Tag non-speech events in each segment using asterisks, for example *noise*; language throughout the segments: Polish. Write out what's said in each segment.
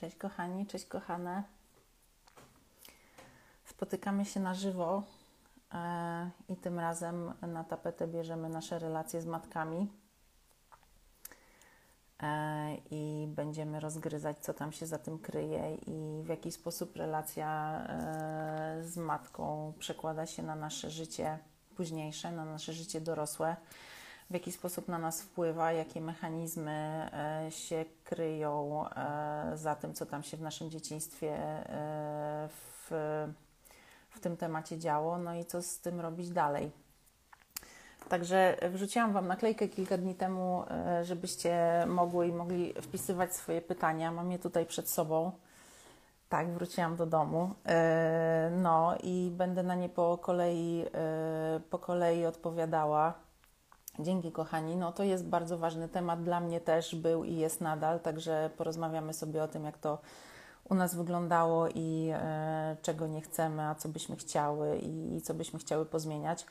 Cześć kochani, cześć kochane. Spotykamy się na żywo e, i tym razem na tapetę bierzemy nasze relacje z matkami e, i będziemy rozgryzać, co tam się za tym kryje i w jaki sposób relacja e, z matką przekłada się na nasze życie późniejsze, na nasze życie dorosłe w jaki sposób na nas wpływa, jakie mechanizmy e, się kryją e, za tym, co tam się w naszym dzieciństwie e, w, w tym temacie działo, no i co z tym robić dalej. Także wrzuciłam Wam naklejkę kilka dni temu, żebyście mogły i mogli wpisywać swoje pytania. Mam je tutaj przed sobą. Tak, wróciłam do domu. No i będę na nie po kolei, po kolei odpowiadała. Dzięki, kochani. No to jest bardzo ważny temat. Dla mnie też był i jest nadal, także porozmawiamy sobie o tym, jak to u nas wyglądało i e, czego nie chcemy, a co byśmy chciały i, i co byśmy chciały pozmieniać.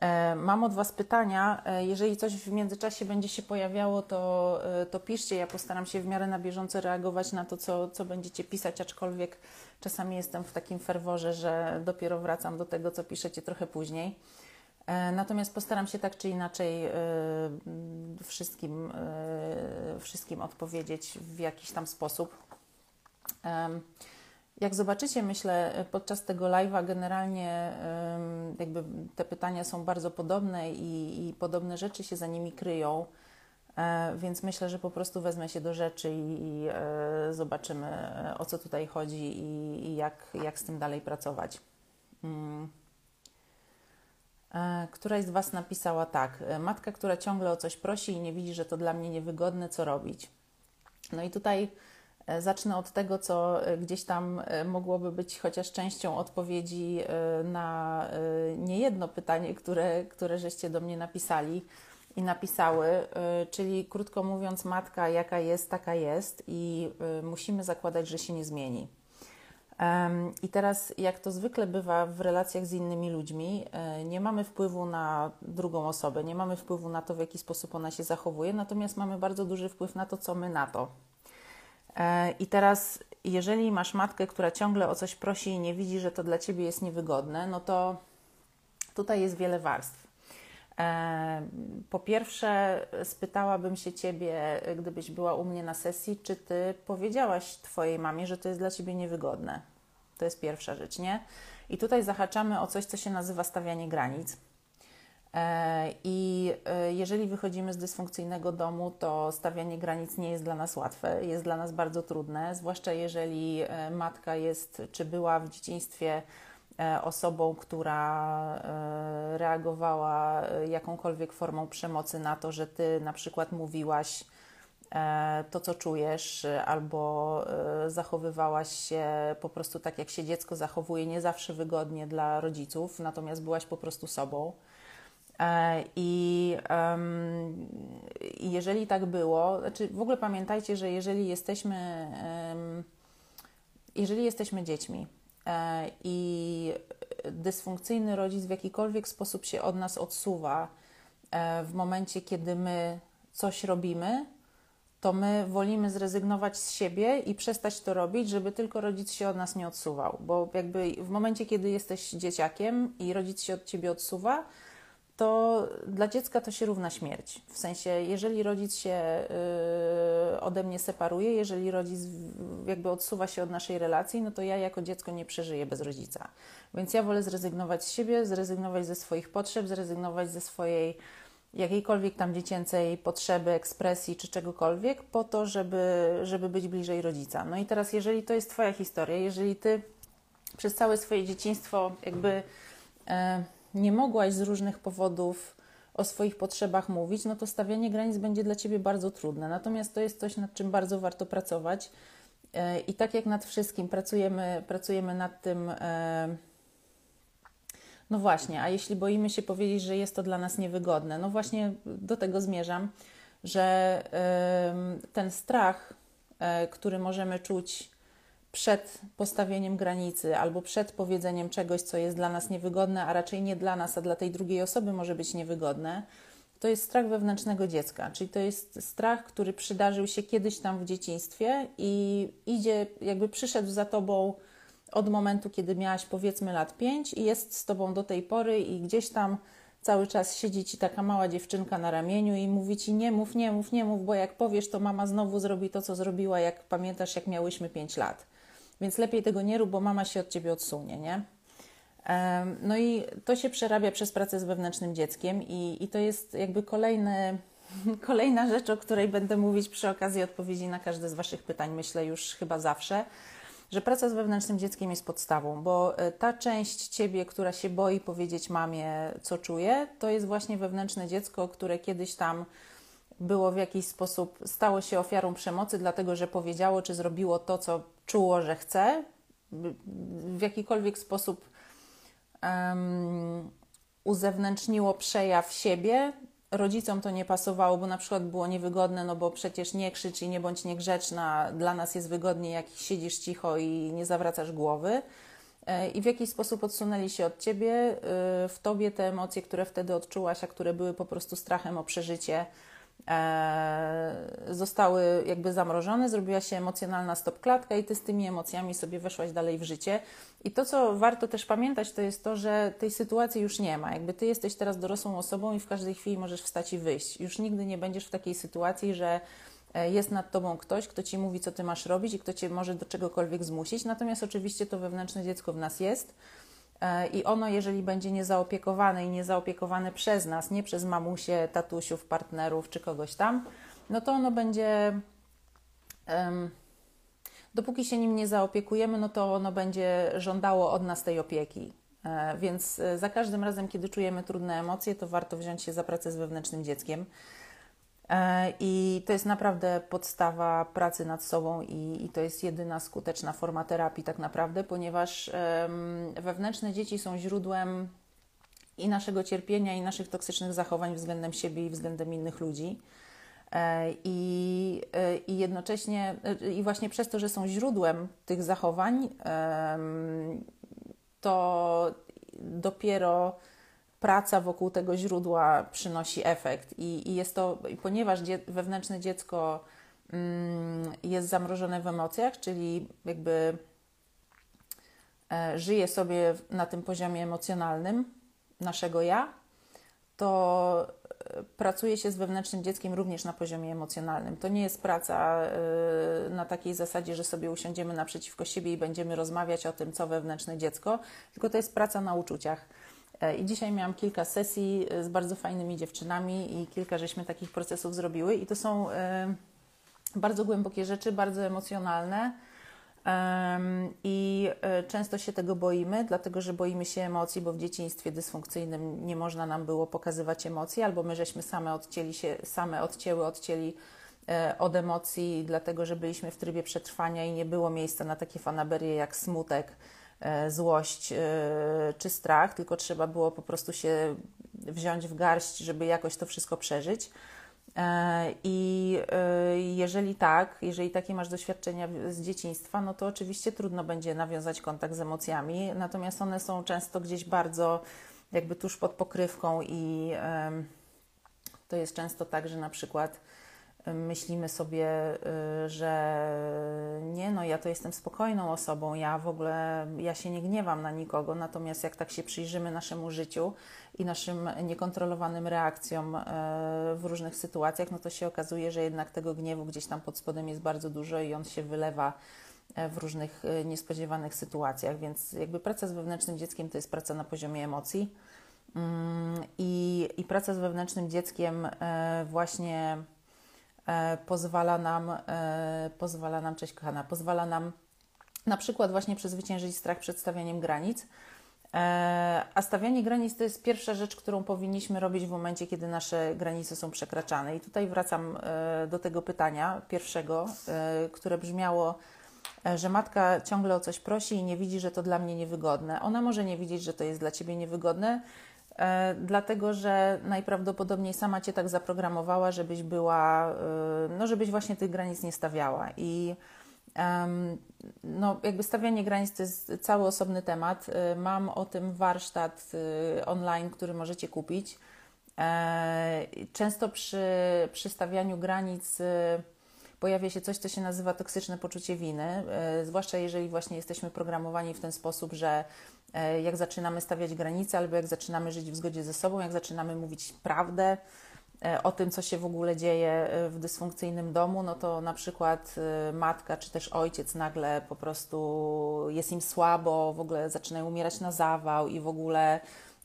E, mam od Was pytania. E, jeżeli coś w międzyczasie będzie się pojawiało, to, e, to piszcie. Ja postaram się w miarę na bieżąco reagować na to, co, co będziecie pisać, aczkolwiek czasami jestem w takim ferworze, że dopiero wracam do tego, co piszecie trochę później. E, natomiast postaram się tak czy inaczej e, wszystkim, e, wszystkim odpowiedzieć w jakiś tam sposób. Jak zobaczycie, myślę, podczas tego live'a generalnie jakby te pytania są bardzo podobne i, i podobne rzeczy się za nimi kryją, więc myślę, że po prostu wezmę się do rzeczy i, zobaczymy, o co tutaj chodzi i, jak, jak z tym dalej pracować. E, któraś z Was napisała tak: e, Matka, która ciągle o coś prosi i nie widzi, że to dla mnie niewygodne, co robić? No i tutaj e, zacznę od tego, co gdzieś tam mogłoby być chociaż częścią odpowiedzi na niejedno pytanie, które, które żeście do mnie napisali i napisały, czyli krótko mówiąc, matka jaka jest, taka jest i musimy zakładać, że się nie zmieni. I teraz, jak to zwykle bywa w relacjach z innymi ludźmi, e, nie mamy wpływu na drugą osobę, nie mamy wpływu na to, w jaki sposób ona się zachowuje, natomiast mamy bardzo duży wpływ na to, co my na to. E, I teraz, jeżeli masz matkę, która ciągle o coś prosi i nie widzi, że to dla ciebie jest niewygodne, no to tutaj jest wiele warstw. E, po pierwsze, spytałabym się ciebie, gdybyś była u mnie na sesji, czy ty powiedziałaś twojej mamie, że to jest dla ciebie niewygodne? To jest pierwsza rzecz, nie? I tutaj zahaczamy o coś, co się nazywa stawianie granic. E, I e, jeżeli wychodzimy z dysfunkcyjnego domu, to stawianie granic nie jest dla nas łatwe, jest dla nas bardzo trudne, zwłaszcza jeżeli matka jest czy była w dzieciństwie E, osobą, która e, reagowała e, jakąkolwiek formą przemocy na to, że ty na przykład mówiłaś to, co czujesz, albo zachowywałaś się po prostu tak, jak się dziecko zachowuje, nie zawsze wygodnie dla rodziców, natomiast byłaś po prostu sobą. I um, jeżeli tak było, znaczy w ogóle pamiętajcie, że jeżeli jesteśmy, um, jeżeli jesteśmy dziećmi, E, i dysfunkcyjny rodzic w jakikolwiek sposób się od nas odsuwa e, w momencie, kiedy my coś robimy, to my wolimy zrezygnować z siebie i przestać to robić, żeby tylko rodzic się od nas nie odsuwał. Bo jakby w momencie, kiedy jesteś dzieciakiem i rodzic się od ciebie odsuwa, to dla dziecka to się równa śmierć. W sensie, jeżeli rodzic się yy, ode mnie separuje, jeżeli rodzic jakby odsuwa się od naszej relacji, no to ja jako dziecko nie przeżyję bez rodzica. Więc ja wolę zrezygnować z siebie, zrezygnować ze swoich potrzeb, zrezygnować ze swojej jakiejkolwiek tam dziecięcej potrzeby, ekspresji czy czegokolwiek, po to, żeby, żeby być bliżej rodzica. No i teraz, jeżeli to jest Twoja historia, jeżeli Ty przez całe swoje dzieciństwo jakby. Yy, nie mogłaś z różnych powodów o swoich potrzebach mówić, no to stawianie granic będzie dla ciebie bardzo trudne. Natomiast to jest coś, nad czym bardzo warto pracować. E, I tak jak nad wszystkim pracujemy, pracujemy nad tym. E, no właśnie, a jeśli boimy się powiedzieć, że jest to dla nas niewygodne, no właśnie do tego zmierzam, że ten strach, e, który możemy czuć przed postawieniem granicy albo przed powiedzeniem czegoś, co jest dla nas niewygodne, a raczej nie dla nas, a dla tej drugiej osoby może być niewygodne, to jest strach wewnętrznego dziecka, czyli to jest strach, który przydarzył się kiedyś tam w dzieciństwie i idzie, jakby przyszedł za tobą od momentu, kiedy miałaś powiedzmy lat 5 i jest z tobą do tej pory i gdzieś tam cały czas siedzi ci taka mała dziewczynka na ramieniu i mówi ci nie mów, nie mów, nie mów, bo jak powiesz, to mama znowu zrobi to, co zrobiła, jak pamiętasz, jak miałyśmy 5 lat. Więc lepiej tego nie rób, bo mama się od ciebie odsunie, nie? No i to się przerabia przez pracę z wewnętrznym dzieckiem i, i to jest jakby kolejny, *laughs* kolejna rzecz, o której będę mówić przy okazji odpowiedzi na każde z Waszych pytań, myślę już chyba zawsze, że praca z wewnętrznym dzieckiem jest podstawą, bo e, ta część Ciebie, która się boi powiedzieć mamie, co czuje, to jest właśnie wewnętrzne dziecko, które kiedyś tam było w jakiś sposób, stało się ofiarą przemocy, dlatego że powiedziało czy zrobiło to, co czuło, że chce, w jakikolwiek sposób um, uzewnętrzniło przejaw siebie. Rodzicom to nie pasowało, bo na przykład było niewygodne, no bo przecież nie krzycz i nie bądź niegrzeczna, dla nas jest wygodniej, jak siedzisz cicho i nie zawracasz głowy. E, I w jakiś sposób odsunęli się od ciebie, e, w tobie te emocje, które wtedy odczułaś, a które były po prostu strachem o przeżycie, zostały jakby zamrożone, zrobiła się emocjonalna stopklatka i ty z tymi emocjami sobie weszłaś dalej w życie. I to, co warto też pamiętać, to jest to, że tej sytuacji już nie ma. Jakby ty jesteś teraz dorosłą osobą i w każdej chwili możesz wstać i wyjść. Już nigdy nie będziesz w takiej sytuacji, że e, jest nad tobą ktoś, kto ci mówi, co ty masz robić i kto cię może do czegokolwiek zmusić. Natomiast oczywiście to wewnętrzne dziecko w nas jest E, I ono, jeżeli będzie niezaopiekowane i niezaopiekowane przez nas, nie przez mamusie, tatusiów, partnerów czy kogoś tam, no to ono będzie. Um, dopóki się nim nie zaopiekujemy, no to ono będzie żądało od nas tej opieki. E, więc e, za każdym razem, kiedy czujemy trudne emocje, to warto wziąć się za pracę z wewnętrznym dzieckiem. E, I to jest naprawdę podstawa pracy nad sobą, i, i, to jest jedyna skuteczna forma terapii, tak naprawdę, ponieważ wewnętrzne dzieci są źródłem i naszego cierpienia, i naszych toksycznych zachowań względem siebie i względem innych ludzi. E, I, e, I jednocześnie, i właśnie przez to, że są źródłem tych zachowań, to dopiero praca wokół tego źródła przynosi efekt. I, i jest to, ponieważ dzie, wewnętrzne dziecko mm, jest zamrożone w emocjach, czyli jakby e, żyje sobie na tym poziomie emocjonalnym naszego ja, to e, pracuje się z wewnętrznym dzieckiem również na poziomie emocjonalnym. To nie jest praca e, na takiej zasadzie, że sobie usiądziemy naprzeciwko siebie i będziemy rozmawiać o tym, co wewnętrzne dziecko, tylko to jest praca na uczuciach. E, I dzisiaj miałam kilka sesji e, z bardzo fajnymi dziewczynami i kilka żeśmy takich procesów zrobiły. I to są e, bardzo głębokie rzeczy, bardzo emocjonalne. I często się tego boimy, dlatego że boimy się emocji, bo w dzieciństwie dysfunkcyjnym nie można nam było pokazywać emocji, albo my żeśmy same odcięli się, same odcięły, odcięli od emocji, dlatego że byliśmy w trybie przetrwania i nie było miejsca na takie fanaberie jak smutek, złość e, czy strach, tylko trzeba było po prostu się wziąć w garść, żeby jakoś to wszystko przeżyć. E, I jeżeli tak, jeżeli takie masz doświadczenia z dzieciństwa, no to oczywiście trudno będzie nawiązać kontakt z emocjami, natomiast one są często gdzieś bardzo jakby tuż pod pokrywką i to jest często tak, że na przykład myślimy sobie, y, że nie, no ja to jestem spokojną osobą, ja w ogóle, ja się nie gniewam na nikogo, natomiast jak tak się przyjrzymy naszemu życiu i naszym niekontrolowanym reakcjom y, w różnych sytuacjach, no to się okazuje, że jednak tego gniewu gdzieś tam pod spodem jest bardzo dużo i on się wylewa y, w różnych niespodziewanych sytuacjach, więc jakby praca z wewnętrznym dzieckiem to jest praca na poziomie emocji. Mm, i, i praca z wewnętrznym dzieckiem właśnie pozwala nam, e, pozwala nam, cześć kochana, pozwala nam na przykład właśnie przezwyciężyć strach przed stawianiem granic. E, a stawianie granic to jest pierwsza rzecz, którą powinniśmy robić w momencie, kiedy nasze granice są przekraczane. I tutaj wracam do tego pytania pierwszego, które brzmiało, że matka ciągle o coś prosi i nie widzi, że to dla mnie niewygodne. Ona może nie widzieć, że to jest dla ciebie niewygodne, E, dlatego że najprawdopodobniej sama cię tak zaprogramowała, żebyś była, e, no żebyś właśnie tych granic nie stawiała. I no, jakby stawianie granic to jest cały osobny temat. E, mam o tym warsztat online, który możecie kupić. E, często przy, przy stawianiu granic e, pojawia się coś, co się nazywa toksyczne poczucie winy, e, zwłaszcza jeżeli właśnie jesteśmy programowani w ten sposób, że jak zaczynamy stawiać granice albo jak zaczynamy żyć w zgodzie ze sobą, jak zaczynamy mówić prawdę o tym, co się w ogóle dzieje w dysfunkcyjnym domu, no to na przykład matka czy też ojciec nagle po prostu jest im słabo, w ogóle zaczynają umierać na zawał i w ogóle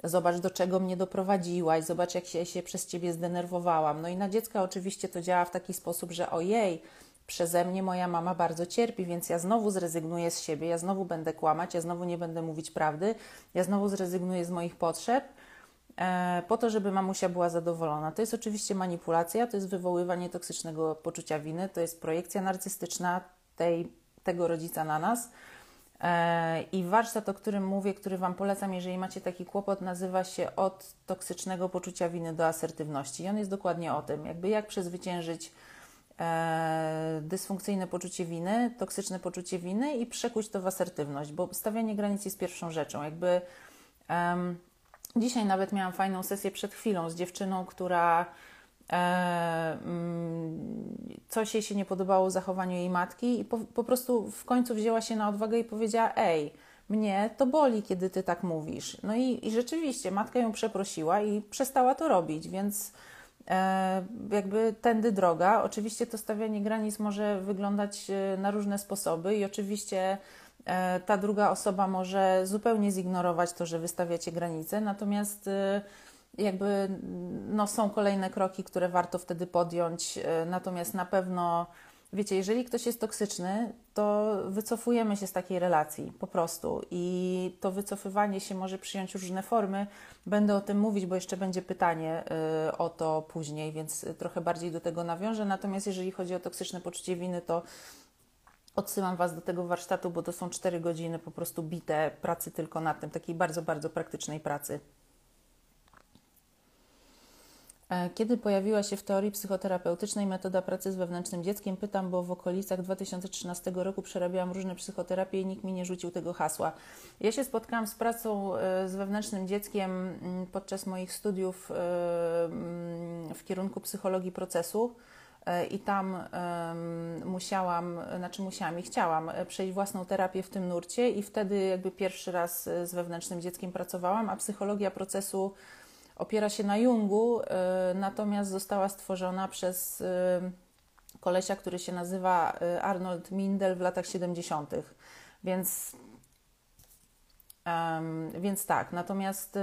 zobacz do czego mnie doprowadziłaś, zobacz jak się, się przez ciebie zdenerwowałam. No i na dziecka oczywiście to działa w taki sposób, że ojej, przeze mnie moja mama bardzo cierpi, więc ja znowu zrezygnuję z siebie, ja znowu będę kłamać, ja znowu nie będę mówić prawdy, ja znowu zrezygnuję z moich potrzeb e, po to, żeby mamusia była zadowolona. To jest oczywiście manipulacja, to jest wywoływanie toksycznego poczucia winy, to jest projekcja narcystyczna tej, tego rodzica na nas. E, I warsztat, o którym mówię, który Wam polecam, jeżeli macie taki kłopot, nazywa się Od toksycznego poczucia winy do asertywności. I on jest dokładnie o tym, jakby jak przezwyciężyć e, dysfunkcyjne poczucie winy, toksyczne poczucie winy i przekuć to w asertywność, bo stawianie granic jest pierwszą rzeczą. Jakby um, dzisiaj nawet miałam fajną sesję przed chwilą z dziewczyną, która coś jej się nie podobało w zachowaniu jej matki i po, po, prostu w końcu wzięła się na odwagę i powiedziała: Ej, mnie to boli, kiedy ty tak mówisz. No i, i rzeczywiście matka ją przeprosiła i przestała to robić, więc e, jakby tędy droga. Oczywiście to stawianie granic może wyglądać e, na różne sposoby i oczywiście e, ta druga osoba może zupełnie zignorować to, że wystawiacie granice, natomiast e, jakby no, są kolejne kroki, które warto wtedy podjąć. E, natomiast na pewno, wiecie, jeżeli ktoś jest toksyczny, to wycofujemy się z takiej relacji po prostu. I to wycofywanie się może przyjąć różne formy. Będę o tym mówić, bo jeszcze będzie pytanie e, o to później, więc trochę bardziej do tego nawiążę. Natomiast jeżeli chodzi o toksyczne poczucie winy, to Odsyłam Was do tego warsztatu, bo to są cztery godziny po prostu bite pracy tylko nad tym, takiej bardzo, bardzo praktycznej pracy. E, kiedy pojawiła się w teorii psychoterapeutycznej metoda pracy z wewnętrznym dzieckiem? Pytam, bo w okolicach 2013 roku przerabiałam różne psychoterapie i nikt mi nie rzucił tego hasła. Ja się spotkałam z pracą e, z wewnętrznym dzieckiem mm, podczas moich studiów e, mm, w kierunku psychologii procesu i tam musiałam, znaczy musiałam i chciałam przejść własną terapię w tym nurcie i wtedy jakby pierwszy raz z wewnętrznym dzieckiem pracowałam, a psychologia procesu opiera się na Jungu, y, natomiast została stworzona przez y, kolesia, który się nazywa y, Arnold Mindel w latach 70. Więc, więc tak, natomiast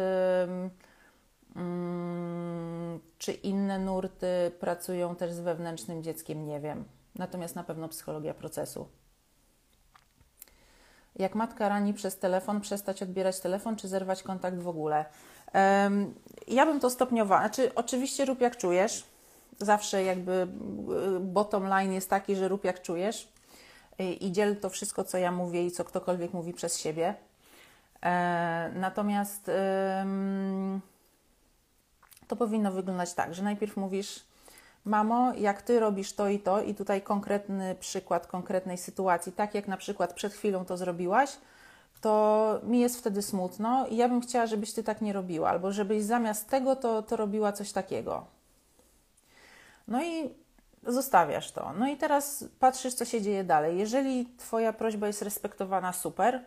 mm, czy inne nurty pracują też z wewnętrznym dzieckiem, nie wiem. Natomiast na pewno psychologia procesu. Jak matka rani przez telefon, przestać odbierać telefon, czy zerwać kontakt w ogóle? Ja bym to stopniowała. Znaczy, oczywiście rób jak czujesz. Zawsze jakby y, bottom line jest taki, że rób jak czujesz i dziel to wszystko, co ja mówię i co ktokolwiek mówi przez siebie. E, natomiast to powinno wyglądać tak, że najpierw mówisz, mamo, jak ty robisz to i to, i tutaj konkretny przykład konkretnej sytuacji, tak jak na przykład przed chwilą to zrobiłaś, to mi jest wtedy smutno i ja bym chciała, żebyś ty tak nie robiła, albo żebyś zamiast tego to, to robiła coś takiego. No i zostawiasz to. No i teraz patrzysz, co się dzieje dalej. Jeżeli Twoja prośba jest respektowana, super.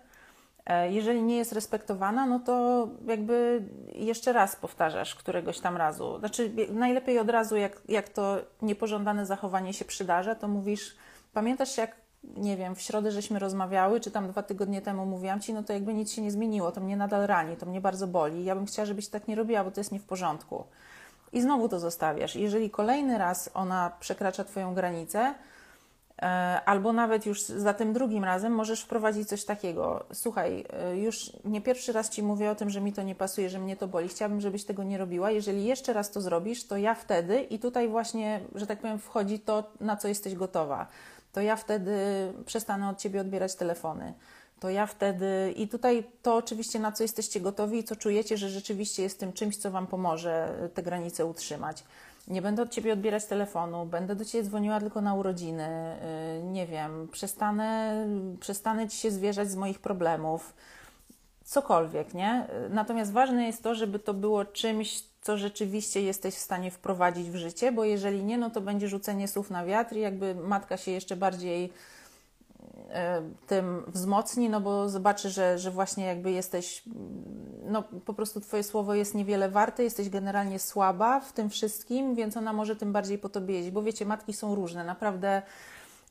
E, jeżeli nie jest respektowana, no to jakby jeszcze raz powtarzasz któregoś tam razu. Znaczy, najlepiej od razu, jak, jak to niepożądane zachowanie się przydarza, to mówisz, pamiętasz jak nie wiem, w środę żeśmy rozmawiały, czy tam dwa tygodnie temu mówiłam ci, no to jakby nic się nie zmieniło, to mnie nadal rani, to mnie bardzo boli. Ja bym chciała, żebyś tak nie robiła, bo to jest nie w porządku. I znowu to zostawiasz. Jeżeli kolejny raz ona przekracza Twoją granicę, e, albo nawet już za tym drugim razem możesz wprowadzić coś takiego. Słuchaj, e, już nie pierwszy raz Ci mówię o tym, że mi to nie pasuje, że mnie to boli. Chciałabym, żebyś tego nie robiła. Jeżeli jeszcze raz to zrobisz, to ja wtedy i tutaj właśnie, że tak powiem, wchodzi to, na co jesteś gotowa to ja wtedy przestanę od ciebie odbierać telefony. To ja wtedy, i tutaj to oczywiście na co jesteście gotowi i co czujecie, że rzeczywiście jest tym czymś, co Wam pomoże te granice utrzymać. Nie będę od ciebie odbierać telefonu, będę do ciebie dzwoniła tylko na urodziny, y, nie wiem, przestanę, przestanę ci się zwierzać z moich problemów, cokolwiek, nie? Natomiast ważne jest to, żeby to było czymś, co rzeczywiście jesteś w stanie wprowadzić w życie, bo jeżeli nie, no to będzie rzucenie słów na wiatr i jakby matka się jeszcze bardziej e, tym wzmocni, no bo zobaczy, że, że właśnie jakby jesteś, no po prostu Twoje słowo jest niewiele warte, jesteś generalnie słaba w tym wszystkim, więc ona może tym bardziej po Tobie jeździć, bo wiecie, matki są różne, naprawdę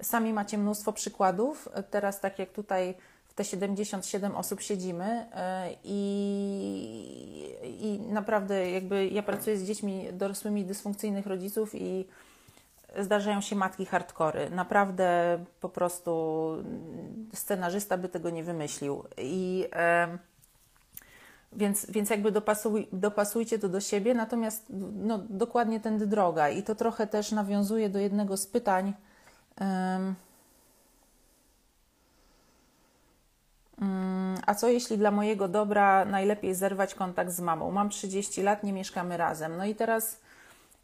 sami macie mnóstwo przykładów, teraz tak jak tutaj te 77 osób siedzimy e, i, i naprawdę jakby ja pracuję z dziećmi dorosłymi dysfunkcyjnych rodziców i zdarzają się matki hardkory. Naprawdę po prostu scenarzysta by tego nie wymyślił. I e, więc, więc jakby dopasuj, dopasujcie to do siebie, natomiast no, dokładnie tędy droga. I to trochę też nawiązuje do jednego z pytań. A co jeśli dla mojego dobra najlepiej zerwać kontakt z mamą? Mam 30 lat, nie mieszkamy razem. No i teraz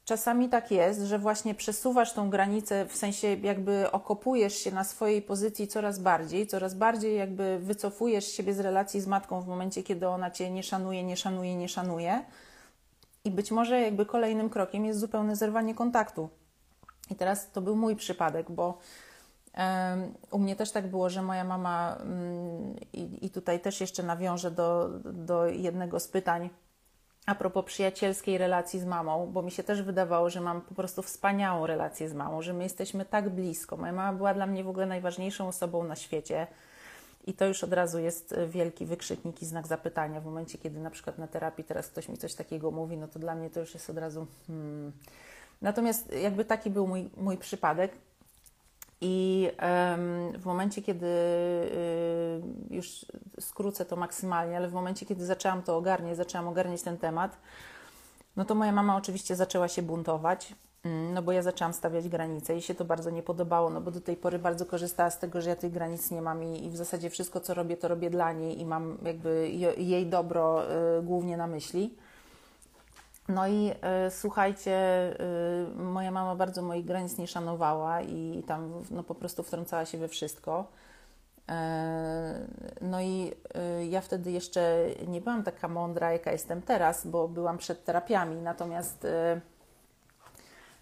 czasami tak jest, że właśnie przesuwasz tą granicę, w sensie jakby okopujesz się na swojej pozycji coraz bardziej, coraz bardziej jakby wycofujesz siebie z relacji z matką w momencie, kiedy ona cię nie szanuje, nie szanuje, nie szanuje. I być może jakby kolejnym krokiem jest zupełne zerwanie kontaktu. I teraz to był mój przypadek, bo u mnie też tak było, że moja mama, mm, i, tutaj też jeszcze nawiążę do, do jednego z pytań a propos przyjacielskiej relacji z mamą, bo mi się też wydawało, że mam po prostu wspaniałą relację z mamą, że my jesteśmy tak blisko. Moja mama była dla mnie w ogóle najważniejszą osobą na świecie. I to już od razu jest wielki wykrzyknik i znak zapytania. W momencie, kiedy na przykład na terapii teraz ktoś mi coś takiego mówi, no to dla mnie to już jest od razu. Hmm. Natomiast jakby taki był mój, mój przypadek. I w momencie, kiedy y, już skrócę to maksymalnie, ale w momencie, kiedy zaczęłam to ogarniać, zaczęłam ogarniać ten temat, no to moja mama oczywiście zaczęła się buntować, mm, no bo ja zaczęłam stawiać granice i się to bardzo nie podobało, no bo do tej pory bardzo korzystała z tego, że ja tych granic nie mam i, i w zasadzie wszystko, co robię, to robię dla niej i mam jakby jej dobro y, głównie na myśli. No i y, słuchajcie, y, moja mama bardzo moich granic nie szanowała i tam no, po prostu wtrącała się we wszystko. Y, no i ja wtedy jeszcze nie byłam taka mądra, jaka jestem teraz, bo byłam przed terapiami, natomiast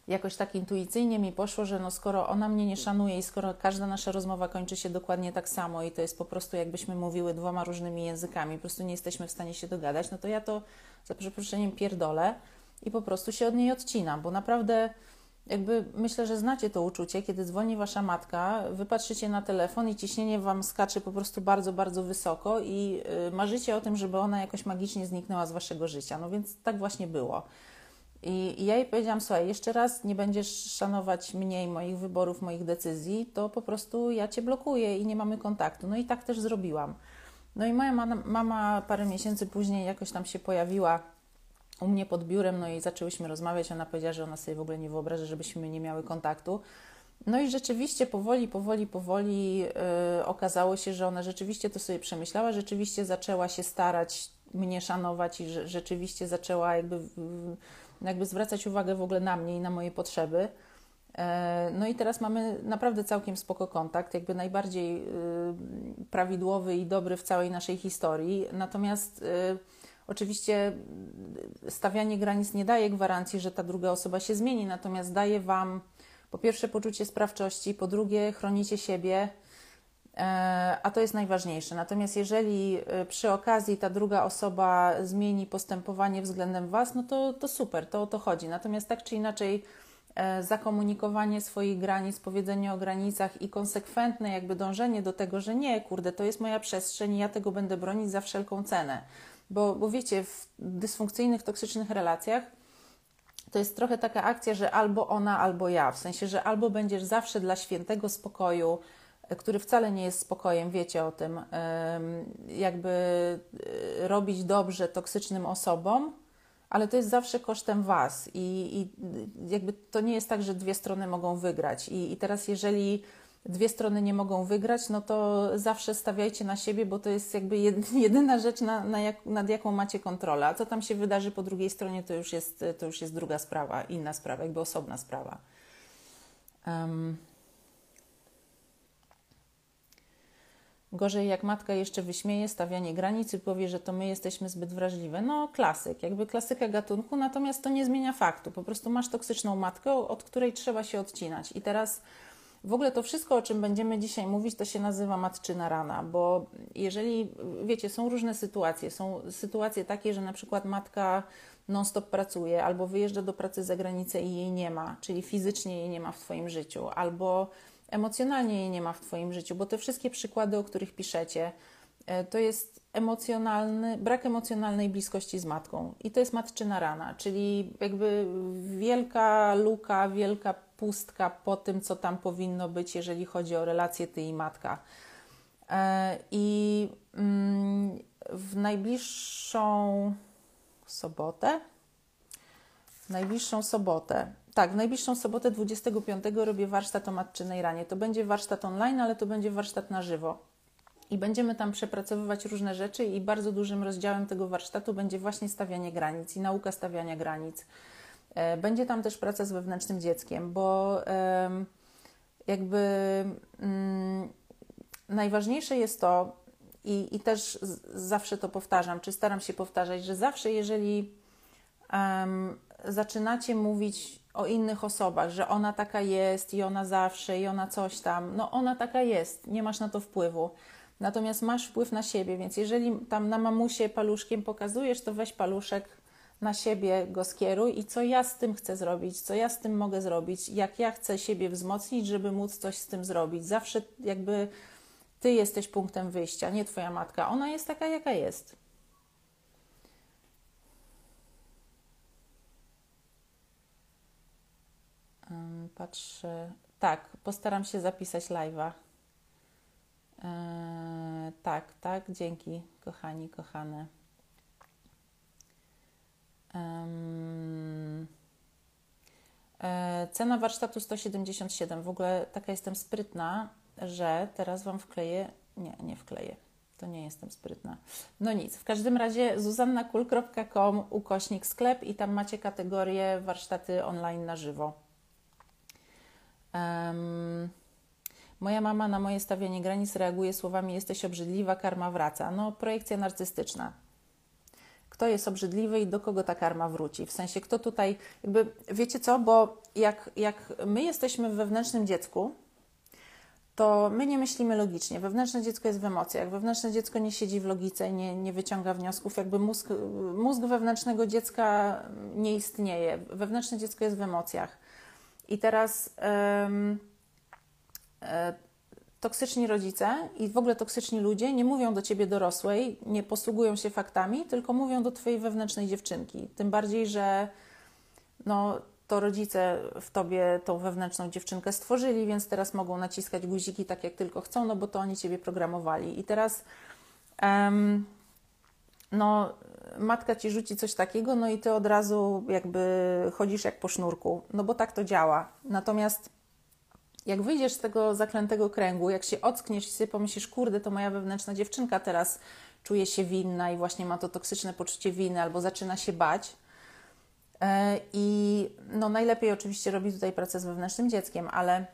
jakoś tak intuicyjnie mi poszło, że no skoro ona mnie nie szanuje i skoro każda nasza rozmowa kończy się dokładnie tak samo i to jest po prostu jakbyśmy mówiły dwoma różnymi językami, po prostu nie jesteśmy w stanie się dogadać, no to ja to za przeproszeniem pierdolę i po prostu się od niej odcinam, bo naprawdę jakby myślę, że znacie to uczucie, kiedy dzwoni wasza matka, wypatrzycie na telefon i ciśnienie wam skacze po prostu bardzo, bardzo wysoko i y, marzycie o tym, żeby ona jakoś magicznie zniknęła z waszego życia. No więc tak właśnie było. I, ja jej powiedziałam, słuchaj, jeszcze raz nie będziesz szanować mnie i moich wyborów, moich decyzji, to po prostu ja cię blokuję i nie mamy kontaktu. No i tak też zrobiłam. No i moja mama, parę miesięcy później jakoś tam się pojawiła u mnie pod biurem, no i zaczęłyśmy rozmawiać. Ona powiedziała, że ona sobie w ogóle nie wyobraża, żebyśmy nie miały kontaktu. No i rzeczywiście powoli, powoli, powoli yy, okazało się, że ona rzeczywiście to sobie przemyślała, rzeczywiście zaczęła się starać mnie szanować i że, rzeczywiście zaczęła jakby, jakby zwracać uwagę w ogóle na mnie i na moje potrzeby. E, no i teraz mamy naprawdę całkiem spoko kontakt, jakby najbardziej y, prawidłowy i dobry w całej naszej historii. Natomiast y, oczywiście stawianie granic nie daje gwarancji, że ta druga osoba się zmieni, natomiast daje Wam po pierwsze poczucie sprawczości, po drugie chronicie siebie, a to jest najważniejsze. Natomiast jeżeli przy okazji ta druga osoba zmieni postępowanie względem Was, no to, to super, to o to chodzi. Natomiast tak czy inaczej, E, zakomunikowanie swoich granic, powiedzenie o granicach i konsekwentne jakby dążenie do tego, że nie, kurde, to jest moja przestrzeń i ja tego będę bronić za wszelką cenę. Bo, bo wiecie, w dysfunkcyjnych, toksycznych relacjach to jest trochę taka akcja, że albo ona, albo ja. W sensie, że albo będziesz zawsze dla świętego spokoju, e, który wcale nie jest spokojem, wiecie o tym, jakby e, robić dobrze toksycznym osobom, ale to jest zawsze kosztem Was i, i jakby to nie jest tak, że dwie strony mogą wygrać. I, I teraz, jeżeli dwie strony nie mogą wygrać, no to zawsze stawiajcie na siebie, bo to jest jakby *laughs* jedyna rzecz, na, na jak, nad jaką macie kontrolę. A co tam się wydarzy po drugiej stronie, to już jest, to już jest druga sprawa, inna sprawa, jakby osobna sprawa. Um. Gorzej jak matka jeszcze wyśmieje stawianie granic i powie, że to my jesteśmy zbyt wrażliwe. No klasyk, jakby klasyka gatunku, natomiast to nie zmienia faktu. Po prostu masz toksyczną matkę, od której trzeba się odcinać. I teraz w ogóle to wszystko, o czym będziemy dzisiaj mówić, to się nazywa matczyna rana, bo jeżeli, wiecie, są różne sytuacje. Są sytuacje takie, że na przykład matka non-stop pracuje, albo wyjeżdża do pracy za granicę i jej nie ma, czyli fizycznie jej nie ma w Twoim życiu, albo emocjonalnie jej nie ma w Twoim życiu, bo te wszystkie przykłady, o których piszecie, e, to jest emocjonalny, brak emocjonalnej bliskości z matką. I to jest matczyna rana, czyli jakby wielka luka, wielka pustka po tym, co tam powinno być, jeżeli chodzi o relacje ty i matka. E, I mm, w najbliższą sobotę, w najbliższą sobotę, tak, w najbliższą sobotę 25 robię warsztat o matczynej ranie. To będzie warsztat online, ale to będzie warsztat na żywo. I będziemy tam przepracowywać różne rzeczy, i bardzo dużym rozdziałem tego warsztatu będzie właśnie stawianie granic i nauka stawiania granic. E, będzie tam też praca z wewnętrznym dzieckiem, bo jakby mm, najważniejsze jest to, i, i też zawsze to powtarzam, czy staram się powtarzać, że zawsze, jeżeli zaczynacie mówić o innych osobach, że ona taka jest i ona zawsze i ona coś tam, no ona taka jest, nie masz na to wpływu. Natomiast masz wpływ na siebie, więc jeżeli tam na mamusie paluszkiem pokazujesz, to weź paluszek na siebie go skieruj i co ja z tym chcę zrobić, co ja z tym mogę zrobić, jak ja chcę siebie wzmocnić, żeby móc coś z tym zrobić. Zawsze jakby ty jesteś punktem wyjścia, nie twoja matka. Ona jest taka, jaka jest. Patrzę. Tak, postaram się zapisać live'a. Eee, tak, tak, dzięki, kochani, kochane. Eee, cena warsztatu 177. W ogóle taka jestem sprytna, że teraz Wam wkleję. Nie, nie wkleję. To nie jestem sprytna. No nic. W każdym razie zuzannakul.com ukośnik sklep i tam macie kategorię warsztaty online na żywo. Um, moja mama na moje stawianie granic reaguje słowami jesteś obrzydliwa, karma wraca. No, projekcja narcystyczna. Kto jest obrzydliwy i do kogo ta karma wróci? W sensie, kto tutaj, jakby, wiecie co, bo jak, jak my jesteśmy w wewnętrznym dziecku, to my nie myślimy logicznie. Wewnętrzne dziecko jest w emocjach. Wewnętrzne dziecko nie siedzi w logice, nie, nie wyciąga wniosków. Jakby mózg, mózg wewnętrznego dziecka nie istnieje. Wewnętrzne dziecko jest w emocjach. I teraz um, e, toksyczni rodzice i w ogóle toksyczni ludzie nie mówią do ciebie dorosłej, nie posługują się faktami, tylko mówią do twojej wewnętrznej dziewczynki. Tym bardziej, że no, to rodzice w tobie tą wewnętrzną dziewczynkę stworzyli, więc teraz mogą naciskać guziki tak, jak tylko chcą, no bo to oni ciebie programowali. I teraz um, no, matka ci rzuci coś takiego, no i ty od razu jakby chodzisz jak po sznurku, no bo tak to działa. Natomiast jak wyjdziesz z tego zaklętego kręgu, jak się ockniesz i sobie pomyślisz, kurde, to moja wewnętrzna dziewczynka teraz czuje się winna i właśnie ma to toksyczne poczucie winy albo zaczyna się bać, E, I no najlepiej oczywiście robić tutaj pracę z wewnętrznym dzieckiem, ale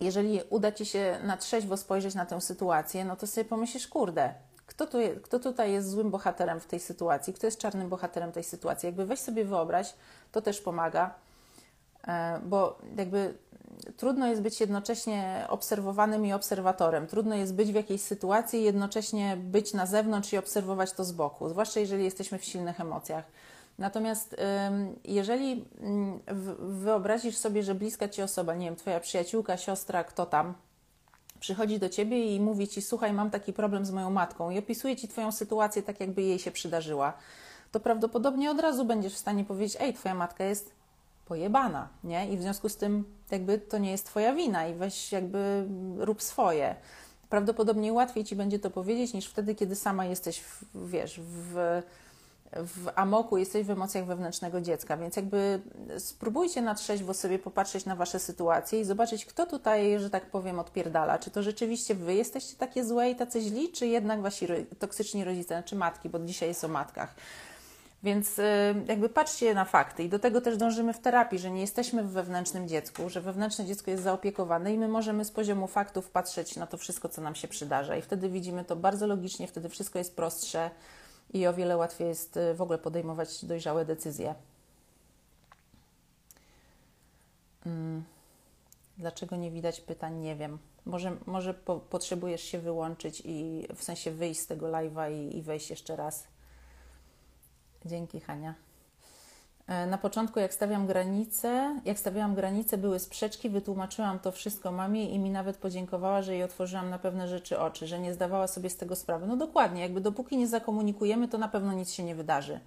jeżeli uda Ci się na trzeźwo spojrzeć na tę sytuację, no to sobie pomyślisz, kurde, kto, tu kto tutaj jest złym bohaterem w tej sytuacji, kto jest czarnym bohaterem tej sytuacji. Jakby weź sobie wyobraź, to też pomaga, e, bo jakby trudno jest być jednocześnie obserwowanym i obserwatorem. Trudno jest być w jakiejś sytuacji i jednocześnie być na zewnątrz i obserwować to z boku, zwłaszcza jeżeli jesteśmy w silnych emocjach. Natomiast jeżeli mm, wyobrazisz sobie, że bliska ci osoba, nie wiem, twoja przyjaciółka, siostra, kto tam, przychodzi do ciebie i mówi ci: Słuchaj, mam taki problem z moją matką, i opisuje ci twoją sytuację tak, jakby jej się przydarzyła, to prawdopodobnie od razu będziesz w stanie powiedzieć: Ej, twoja matka jest pojebana, nie? I w związku z tym, jakby to nie jest twoja wina, i weź, jakby rób swoje. Prawdopodobnie łatwiej ci będzie to powiedzieć niż wtedy, kiedy sama jesteś, w, wiesz, w w amoku, jesteś w emocjach wewnętrznego dziecka, więc jakby spróbujcie na trzeźwo sobie popatrzeć na Wasze sytuacje i zobaczyć, kto tutaj, że tak powiem, odpierdala. Czy to rzeczywiście Wy jesteście takie złe i tacy źli, czy jednak Wasi toksyczni rodzice, czy matki, bo dzisiaj jest o matkach. Więc y, jakby patrzcie na fakty i do tego też dążymy w terapii, że nie jesteśmy w wewnętrznym dziecku, że wewnętrzne dziecko jest zaopiekowane i my możemy z poziomu faktów patrzeć na to wszystko, co nam się przydarza i wtedy widzimy to bardzo logicznie, wtedy wszystko jest prostsze i o wiele łatwiej jest y, w ogóle podejmować dojrzałe decyzje. Hmm. Dlaczego nie widać pytań? Nie wiem. Może, może po, potrzebujesz się wyłączyć i w sensie wyjść z tego live'a i, i wejść jeszcze raz. Dzięki, Hania. E, na początku, jak stawiam granice, jak stawiałam granice, były sprzeczki, wytłumaczyłam to wszystko mamie i mi nawet podziękowała, że jej otworzyłam na pewne rzeczy oczy, że nie zdawała sobie z tego sprawy. No dokładnie, jakby dopóki nie zakomunikujemy, to na pewno nic się nie wydarzy.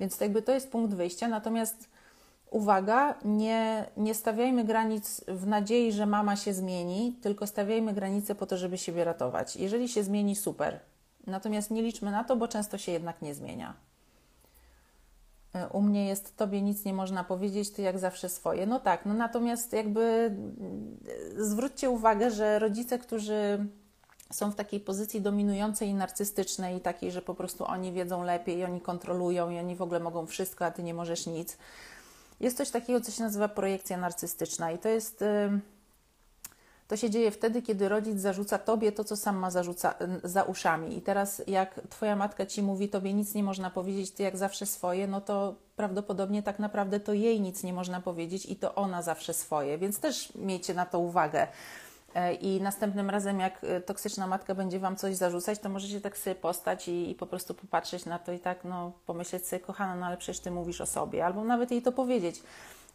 Więc jakby to jest punkt wyjścia. Natomiast uwaga, nie, nie stawiajmy granic w nadziei, że mama się zmieni, tylko stawiajmy granice po to, żeby siebie ratować. Jeżeli się zmieni, super. Natomiast nie liczmy na to, bo często się jednak nie zmienia. E, u mnie jest tobie nic nie można powiedzieć, ty jak zawsze swoje. No tak, no natomiast jakby mm, zwróćcie uwagę, że rodzice, którzy są w takiej pozycji dominującej i narcystycznej, takiej, że po prostu oni wiedzą lepiej, oni kontrolują, i oni w ogóle mogą wszystko, a ty nie możesz nic. Jest coś takiego, co się nazywa projekcja narcystyczna, i to jest. Yy, to się dzieje wtedy, kiedy rodzic zarzuca tobie to, co sam ma zarzuca, za uszami. I teraz, jak twoja matka ci mówi, tobie nic nie można powiedzieć, ty jak zawsze swoje, no to prawdopodobnie tak naprawdę to jej nic nie można powiedzieć i to ona zawsze swoje. Więc też miejcie na to uwagę. E, I następnym razem, jak e, toksyczna matka będzie Wam coś zarzucać, to możecie tak sobie postać i, i, po prostu popatrzeć na to i tak, no, pomyśleć sobie, kochana, no ale przecież Ty mówisz o sobie, albo nawet jej to powiedzieć.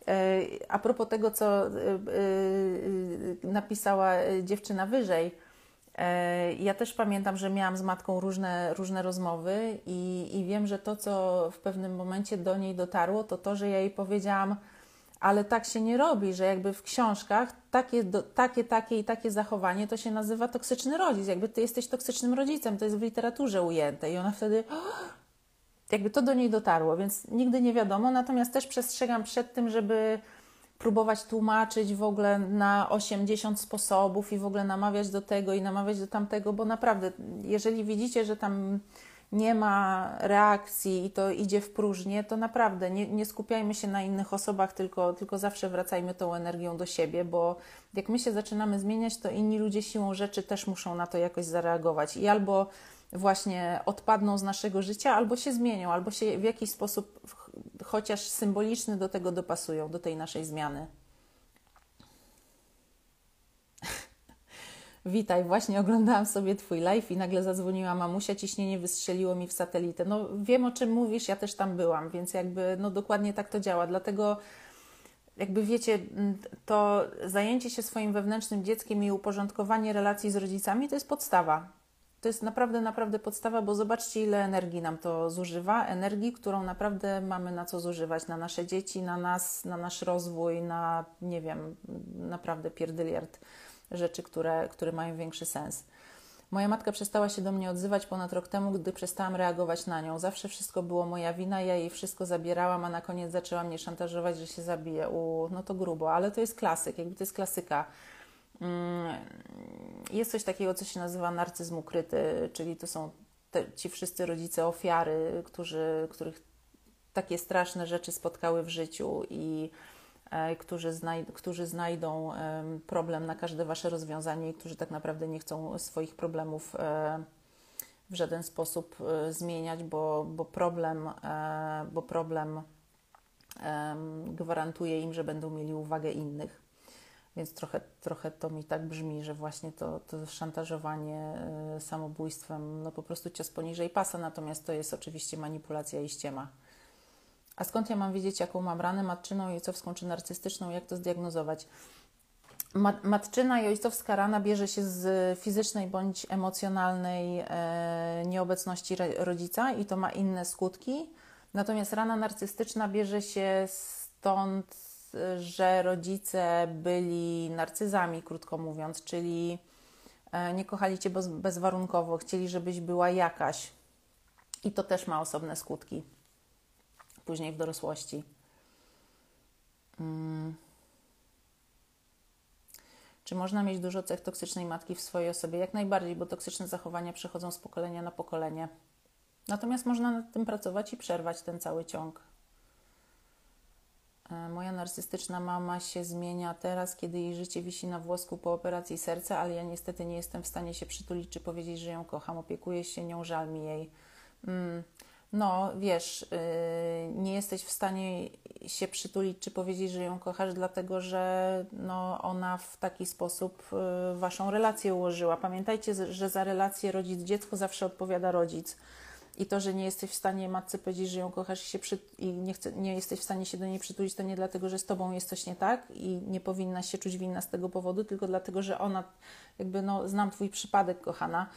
E, a propos tego, co e, e, napisała dziewczyna wyżej, ja też pamiętam, że miałam z matką różne, różne rozmowy i, i wiem, że to, co w pewnym momencie do niej dotarło, to to, że ja jej powiedziałam, ale tak się nie robi, że jakby w książkach takie, do, takie, takie i takie zachowanie to się nazywa toksyczny rodzic. Jakby ty jesteś toksycznym rodzicem, to jest w literaturze ujęte. I ona wtedy, jakby to do niej dotarło, więc nigdy nie wiadomo. Natomiast też przestrzegam przed tym, żeby próbować tłumaczyć w ogóle na 80 sposobów i w ogóle namawiać do tego i namawiać do tamtego, bo naprawdę, jeżeli widzicie, że tam nie ma reakcji i to idzie w próżnię, to naprawdę nie, nie skupiajmy się na innych osobach, tylko, tylko zawsze wracajmy tą energią do siebie, bo jak my się zaczynamy zmieniać, to inni ludzie siłą rzeczy też muszą na to jakoś zareagować i albo właśnie odpadną z naszego życia, albo się zmienią, albo się w jakiś sposób, chociaż symboliczny, do tego dopasują, do tej naszej zmiany. *laughs* Witaj, właśnie oglądałam sobie Twój live i nagle zadzwoniła mamusia, ciśnienie wystrzeliło mi w satelitę. No wiem o czym mówisz, ja też tam byłam, więc jakby no dokładnie tak to działa. Dlatego jakby wiecie, to zajęcie się swoim wewnętrznym dzieckiem i uporządkowanie relacji z rodzicami to jest podstawa to jest naprawdę, naprawdę podstawa, bo zobaczcie, ile energii nam to zużywa. Energii, którą naprawdę mamy na co zużywać, na nasze dzieci, na nas, na nasz rozwój, na, nie wiem, naprawdę pierdyliard rzeczy, które, które mają większy sens. Moja matka przestała się do mnie odzywać ponad rok temu, gdy przestałam reagować na nią. Zawsze wszystko było moja wina, ja jej wszystko zabierałam, a na koniec zaczęła mnie szantażować, że się zabije. U, no to grubo, ale to jest klasyk, jakby to jest klasyka jest coś takiego, co się nazywa narcyzm ukryty, czyli to są te, ci wszyscy rodzice ofiary, którzy, których takie straszne rzeczy spotkały w życiu i e, którzy, znaj którzy znajdą e, problem na każde wasze rozwiązanie i którzy tak naprawdę nie chcą swoich problemów e, w żaden sposób e, zmieniać, bo, bo problem, e, bo problem gwarantuje im, że będą mieli uwagę innych. Więc trochę, trochę to mi tak brzmi, że właśnie to, to szantażowanie y, samobójstwem, no po prostu cios poniżej pasa, natomiast to jest oczywiście manipulacja i ściema. A skąd ja mam wiedzieć, jaką mam ranę matczyną, ojcowską czy narcystyczną, jak to zdiagnozować? matczyna i ojcowska rana bierze się z fizycznej bądź emocjonalnej e, nieobecności rodzica i to ma inne skutki. Natomiast rana narcystyczna bierze się stąd, że rodzice byli narcyzami, krótko mówiąc, czyli e, nie kochali cię bez, bezwarunkowo, chcieli, żebyś była jakaś. I to też ma osobne skutki później w dorosłości. Hmm. Czy można mieć dużo cech toksycznej matki w swojej osobie? Jak najbardziej, bo toksyczne zachowania przechodzą z pokolenia na pokolenie. Natomiast można nad tym pracować i przerwać ten cały ciąg. E, moja narcystyczna mama się zmienia teraz, kiedy jej życie wisi na włosku po operacji serca, ale ja niestety nie jestem w stanie się przytulić czy powiedzieć, że ją kocham. Opiekuję się nią, żal mi jej. Mm, no, wiesz, yy, nie jesteś w stanie się przytulić czy powiedzieć, że ją kochasz, dlatego że no, ona w taki sposób yy, waszą relację ułożyła. Pamiętajcie, że za relację rodzic-dziecko zawsze odpowiada rodzic. I to, że nie jesteś w stanie matce powiedzieć, że ją kochasz i, się przy... i nie, chce, nie jesteś w stanie się do niej przytulić, to nie dlatego, że z tobą jest coś nie tak i nie powinna się czuć winna z tego powodu, tylko dlatego, że ona, jakby, no, znam twój przypadek, kochana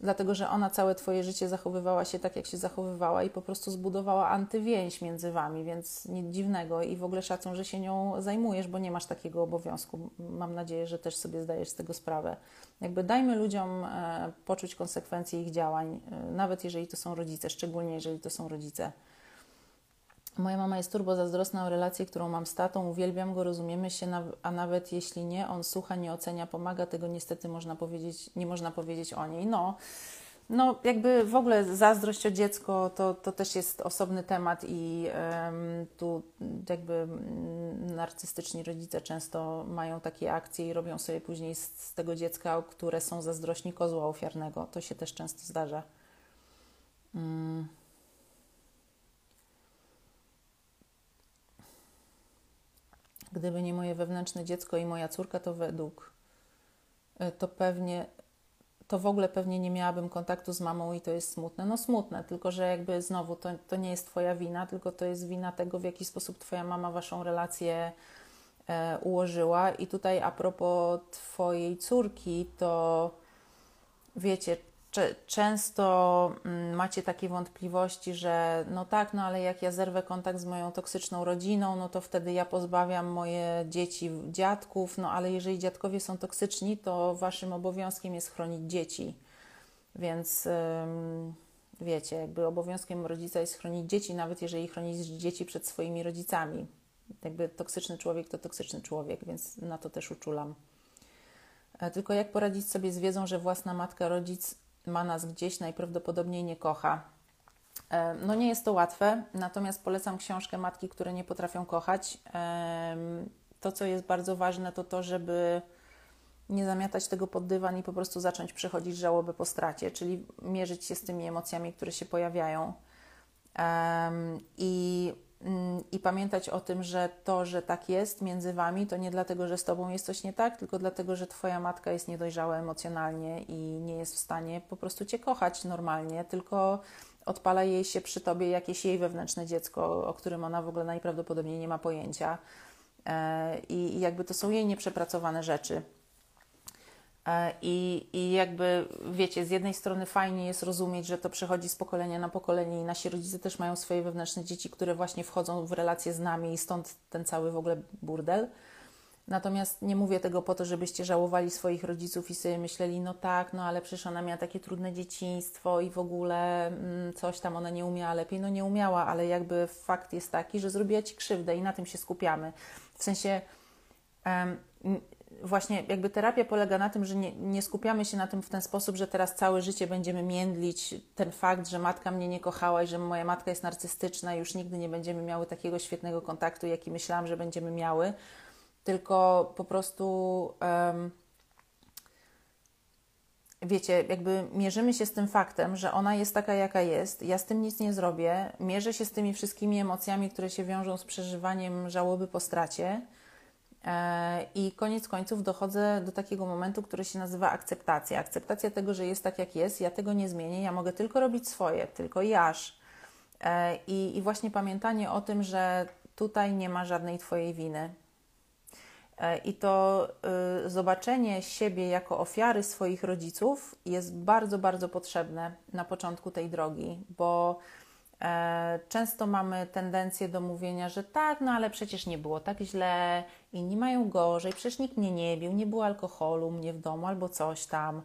dlatego że ona całe Twoje życie zachowywała się tak, jak się zachowywała i po prostu zbudowała antywięź między Wami, więc nic dziwnego i w ogóle szacun, że się nią zajmujesz, bo nie masz takiego obowiązku. Mam nadzieję, że też sobie zdajesz z tego sprawę. Jakby dajmy ludziom e, poczuć konsekwencje ich działań, e, nawet jeżeli to są rodzice, szczególnie jeżeli to są rodzice. Moja mama jest turbo zazdrosna o relację, którą mam z tatą. Uwielbiam go, rozumiemy się, a nawet jeśli nie, on słucha, nie ocenia, pomaga. Tego niestety można powiedzieć, nie można powiedzieć o niej. No, no jakby w ogóle zazdrość o dziecko to, to też jest osobny temat i tu jakby mm, narcystyczni rodzice często mają takie akcje i robią sobie później z, z tego dziecka, które są zazdrośni kozła ofiarnego. To się też często zdarza. Um. Gdyby nie moje wewnętrzne dziecko i moja córka, to według e, to pewnie, to w ogóle pewnie nie miałabym kontaktu z mamą i to jest smutne. No smutne, tylko że jakby znowu to, to nie jest Twoja wina, tylko to jest wina tego, w jaki sposób Twoja mama Waszą relację e, ułożyła. I tutaj a propos Twojej córki, to wiecie, często mm, macie takie wątpliwości, że no tak, no ale jak ja zerwę kontakt z moją toksyczną rodziną, no to wtedy ja pozbawiam moje dzieci dziadków, no ale jeżeli dziadkowie są toksyczni, to waszym obowiązkiem jest chronić dzieci. Więc wiecie, jakby obowiązkiem rodzica jest chronić dzieci, nawet jeżeli chronić dzieci przed swoimi rodzicami. Jakby toksyczny człowiek to toksyczny człowiek, więc na to też uczulam. E, tylko jak poradzić sobie z wiedzą, że własna matka, rodzic ma nas gdzieś, najprawdopodobniej nie kocha. E, no nie jest to łatwe, natomiast polecam książkę Matki, które nie potrafią kochać. To, co jest bardzo ważne, to to, żeby nie zamiatać tego pod dywan i po prostu zacząć przechodzić żałobę po stracie, czyli mierzyć się z tymi emocjami, które się pojawiają. I i pamiętać o tym, że to, że tak jest między wami, to nie dlatego, że z tobą jest coś nie tak, tylko dlatego, że twoja matka jest niedojrzała emocjonalnie i nie jest w stanie po prostu cię kochać normalnie, tylko odpala jej się przy tobie jakieś jej wewnętrzne dziecko, o którym ona w ogóle najprawdopodobniej nie ma pojęcia. E, I jakby to są jej nieprzepracowane rzeczy. E, I, I jakby wiecie, z jednej strony fajnie jest rozumieć, że to przechodzi z pokolenia na pokolenie i nasi rodzice też mają swoje wewnętrzne dzieci, które właśnie wchodzą w relacje z nami i stąd ten cały w ogóle burdel. Natomiast nie mówię tego po to, żebyście żałowali swoich rodziców i sobie myśleli, no tak, no ale przecież ona miała takie trudne dzieciństwo i w ogóle mm, coś tam ona nie umiała lepiej. No nie umiała, ale jakby fakt jest taki, że zrobiła ci krzywdę i na tym się skupiamy. W sensie właśnie jakby terapia polega na tym, że nie, nie, skupiamy się na tym w ten sposób, że teraz całe życie będziemy międlić ten fakt, że matka mnie nie kochała i że moja matka jest narcystyczna i już nigdy nie będziemy miały takiego świetnego kontaktu, jaki myślałam, że będziemy miały, tylko po prostu um, wiecie, jakby mierzymy się z tym faktem, że ona jest taka, jaka jest, ja z tym nic nie zrobię, mierzę się z tymi wszystkimi emocjami, które się wiążą z przeżywaniem żałoby po stracie, I koniec końców dochodzę do takiego momentu, który się nazywa akceptacja. Akceptacja tego, że jest tak, jak jest, ja tego nie zmienię, ja mogę tylko robić swoje, tylko jaż. E, I, I właśnie pamiętanie o tym, że tutaj nie ma żadnej Twojej winy. E, I to y, zobaczenie siebie jako ofiary swoich rodziców jest bardzo, bardzo potrzebne na początku tej drogi, bo E, często mamy tendencję do mówienia, że tak, no ale przecież nie było tak źle, inni mają gorzej, przecież nikt mnie nie bił, nie było alkoholu mnie w domu albo coś tam.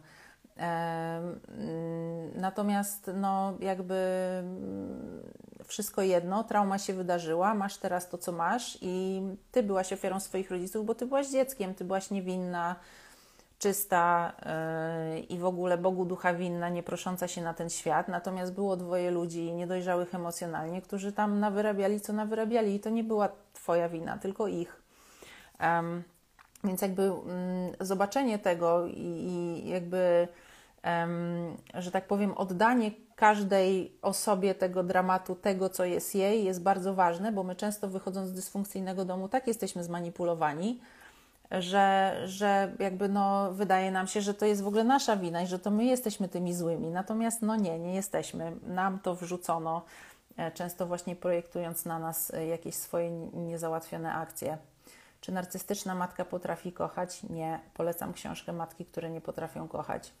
E, mm, natomiast, no, jakby mm, wszystko jedno, trauma się wydarzyła, masz teraz to, co masz, i ty byłaś ofiarą swoich rodziców, bo ty byłaś dzieckiem, ty byłaś niewinna, czysta yy, i w ogóle Bogu ducha winna, nie prosząca się na ten świat. Natomiast było dwoje ludzi niedojrzałych emocjonalnie, którzy tam nawyrabiali, co nawyrabiali, i to nie była Twoja wina, tylko ich. Więc jakby um, zobaczenie tego i, jakby, że tak powiem, oddanie każdej osobie tego dramatu, tego, co jest jej, jest bardzo ważne, bo my często wychodząc z dysfunkcyjnego domu, tak jesteśmy zmanipulowani, że, że jakby no, wydaje nam się, że to jest w ogóle nasza wina i że to my jesteśmy tymi złymi. Natomiast no nie, nie jesteśmy. Nam to wrzucono, e, często właśnie projektując na nas e, jakieś swoje niezałatwione akcje. Czy narcystyczna matka potrafi kochać? Nie. Polecam książkę Matki, które nie potrafią kochać.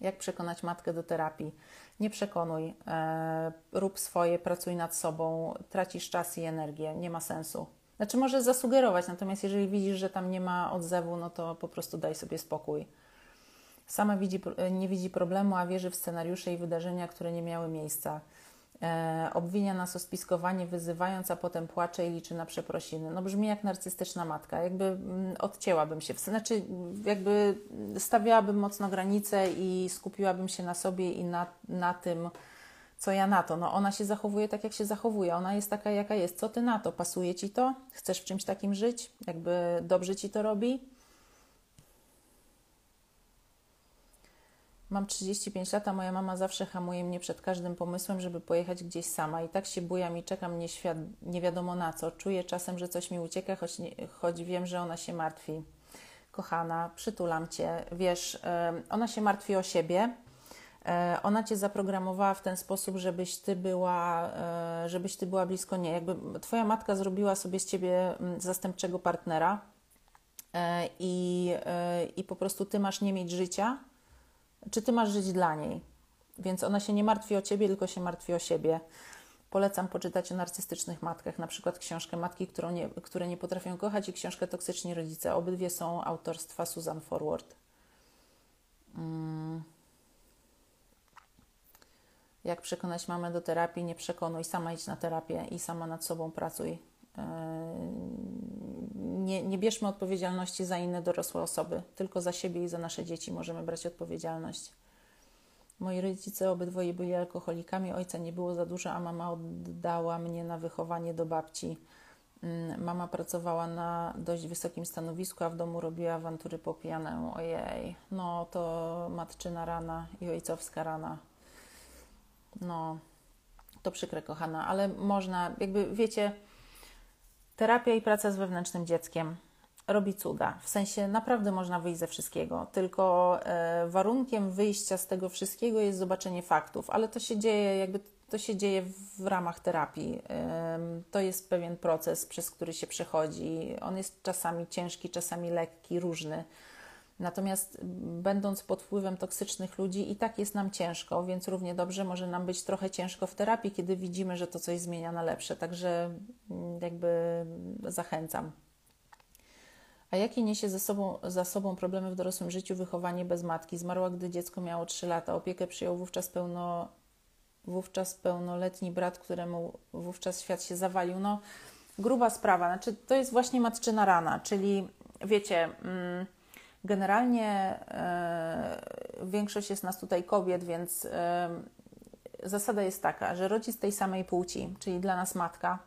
Jak przekonać matkę do terapii? Nie przekonuj, e, rób swoje, pracuj nad sobą, tracisz czas i energię, nie ma sensu. Znaczy, może zasugerować, natomiast jeżeli widzisz, że tam nie ma odzewu, no to po prostu daj sobie spokój. Sama widzi, nie widzi problemu, a wierzy w scenariusze i wydarzenia, które nie miały miejsca. E, obwinia nas o spiskowanie, wyzywając, a potem płacze i liczy na przeprosiny. No brzmi jak narcystyczna matka. Jakby mm, odcięłabym się, znaczy jakby stawiałabym mocno granice i skupiłabym się na sobie i na, na tym, co ja na to? No ona się zachowuje tak, jak się zachowuje. Ona jest taka, jaka jest. Co ty na to? Pasuje ci to? Chcesz w czymś takim żyć? Jakby dobrze ci to robi? Mam 35 lat, a moja mama zawsze hamuje mnie przed każdym pomysłem, żeby pojechać gdzieś sama. I tak się bujam i czekam nie, świat, nie wiadomo na co. Czuję czasem, że coś mi ucieka, choć, nie, choć wiem, że ona się martwi. Kochana, przytulam cię. Wiesz, ona się martwi o siebie, ona cię zaprogramowała w ten sposób, żebyś ty była, e, żebyś ty była blisko niej. Jakby twoja matka zrobiła sobie z ciebie mm, zastępczego partnera e, i, i po prostu ty masz nie mieć życia, czy ty masz żyć dla niej. Więc ona się nie martwi o ciebie, tylko się martwi o siebie. Polecam poczytać o narcystycznych matkach, na przykład książkę Matki, nie, które nie potrafią kochać i książkę Toksyczni Rodzice. Obydwie są autorstwa Susan Forward. Hmm. Jak przekonać mamę do terapii? Nie przekonuj, sama idź na terapię i sama nad sobą pracuj. E, nie, nie bierzmy odpowiedzialności za inne dorosłe osoby, tylko za siebie i za nasze dzieci możemy brać odpowiedzialność. Moi rodzice obydwoje byli alkoholikami, ojca nie było za dużo, a mama oddała mnie na wychowanie do babci. Mm, mama pracowała na dość wysokim stanowisku, a w domu robiła awantury po pijanemu. Ojej, no to matczyna rana i ojcowska rana no, to przykre, kochana, ale można, jakby wiecie, terapia i praca z wewnętrznym dzieckiem robi cuda. W sensie naprawdę można wyjść ze wszystkiego, tylko e, warunkiem wyjścia z tego wszystkiego jest zobaczenie faktów, ale to się dzieje, jakby to się dzieje w ramach terapii. To jest pewien proces, przez który się przechodzi. On jest czasami ciężki, czasami lekki, różny Natomiast będąc pod wpływem toksycznych ludzi, i tak jest nam ciężko, więc równie dobrze może nam być trochę ciężko w terapii, kiedy widzimy, że to coś zmienia na lepsze. Także mm, jakby zachęcam. A jakie niesie ze sobą, za sobą problemy w dorosłym życiu wychowanie bez matki? Zmarła, gdy dziecko miało 3 lata. Opiekę przyjął wówczas, pełno, wówczas pełnoletni brat, któremu wówczas świat się zawalił. No, gruba sprawa. Znaczy, to jest właśnie matczyna rana, czyli wiecie. Mm, Generalnie e, większość jest nas tutaj kobiet, więc e, zasada jest taka, że rodzic tej samej płci, czyli dla nas matka,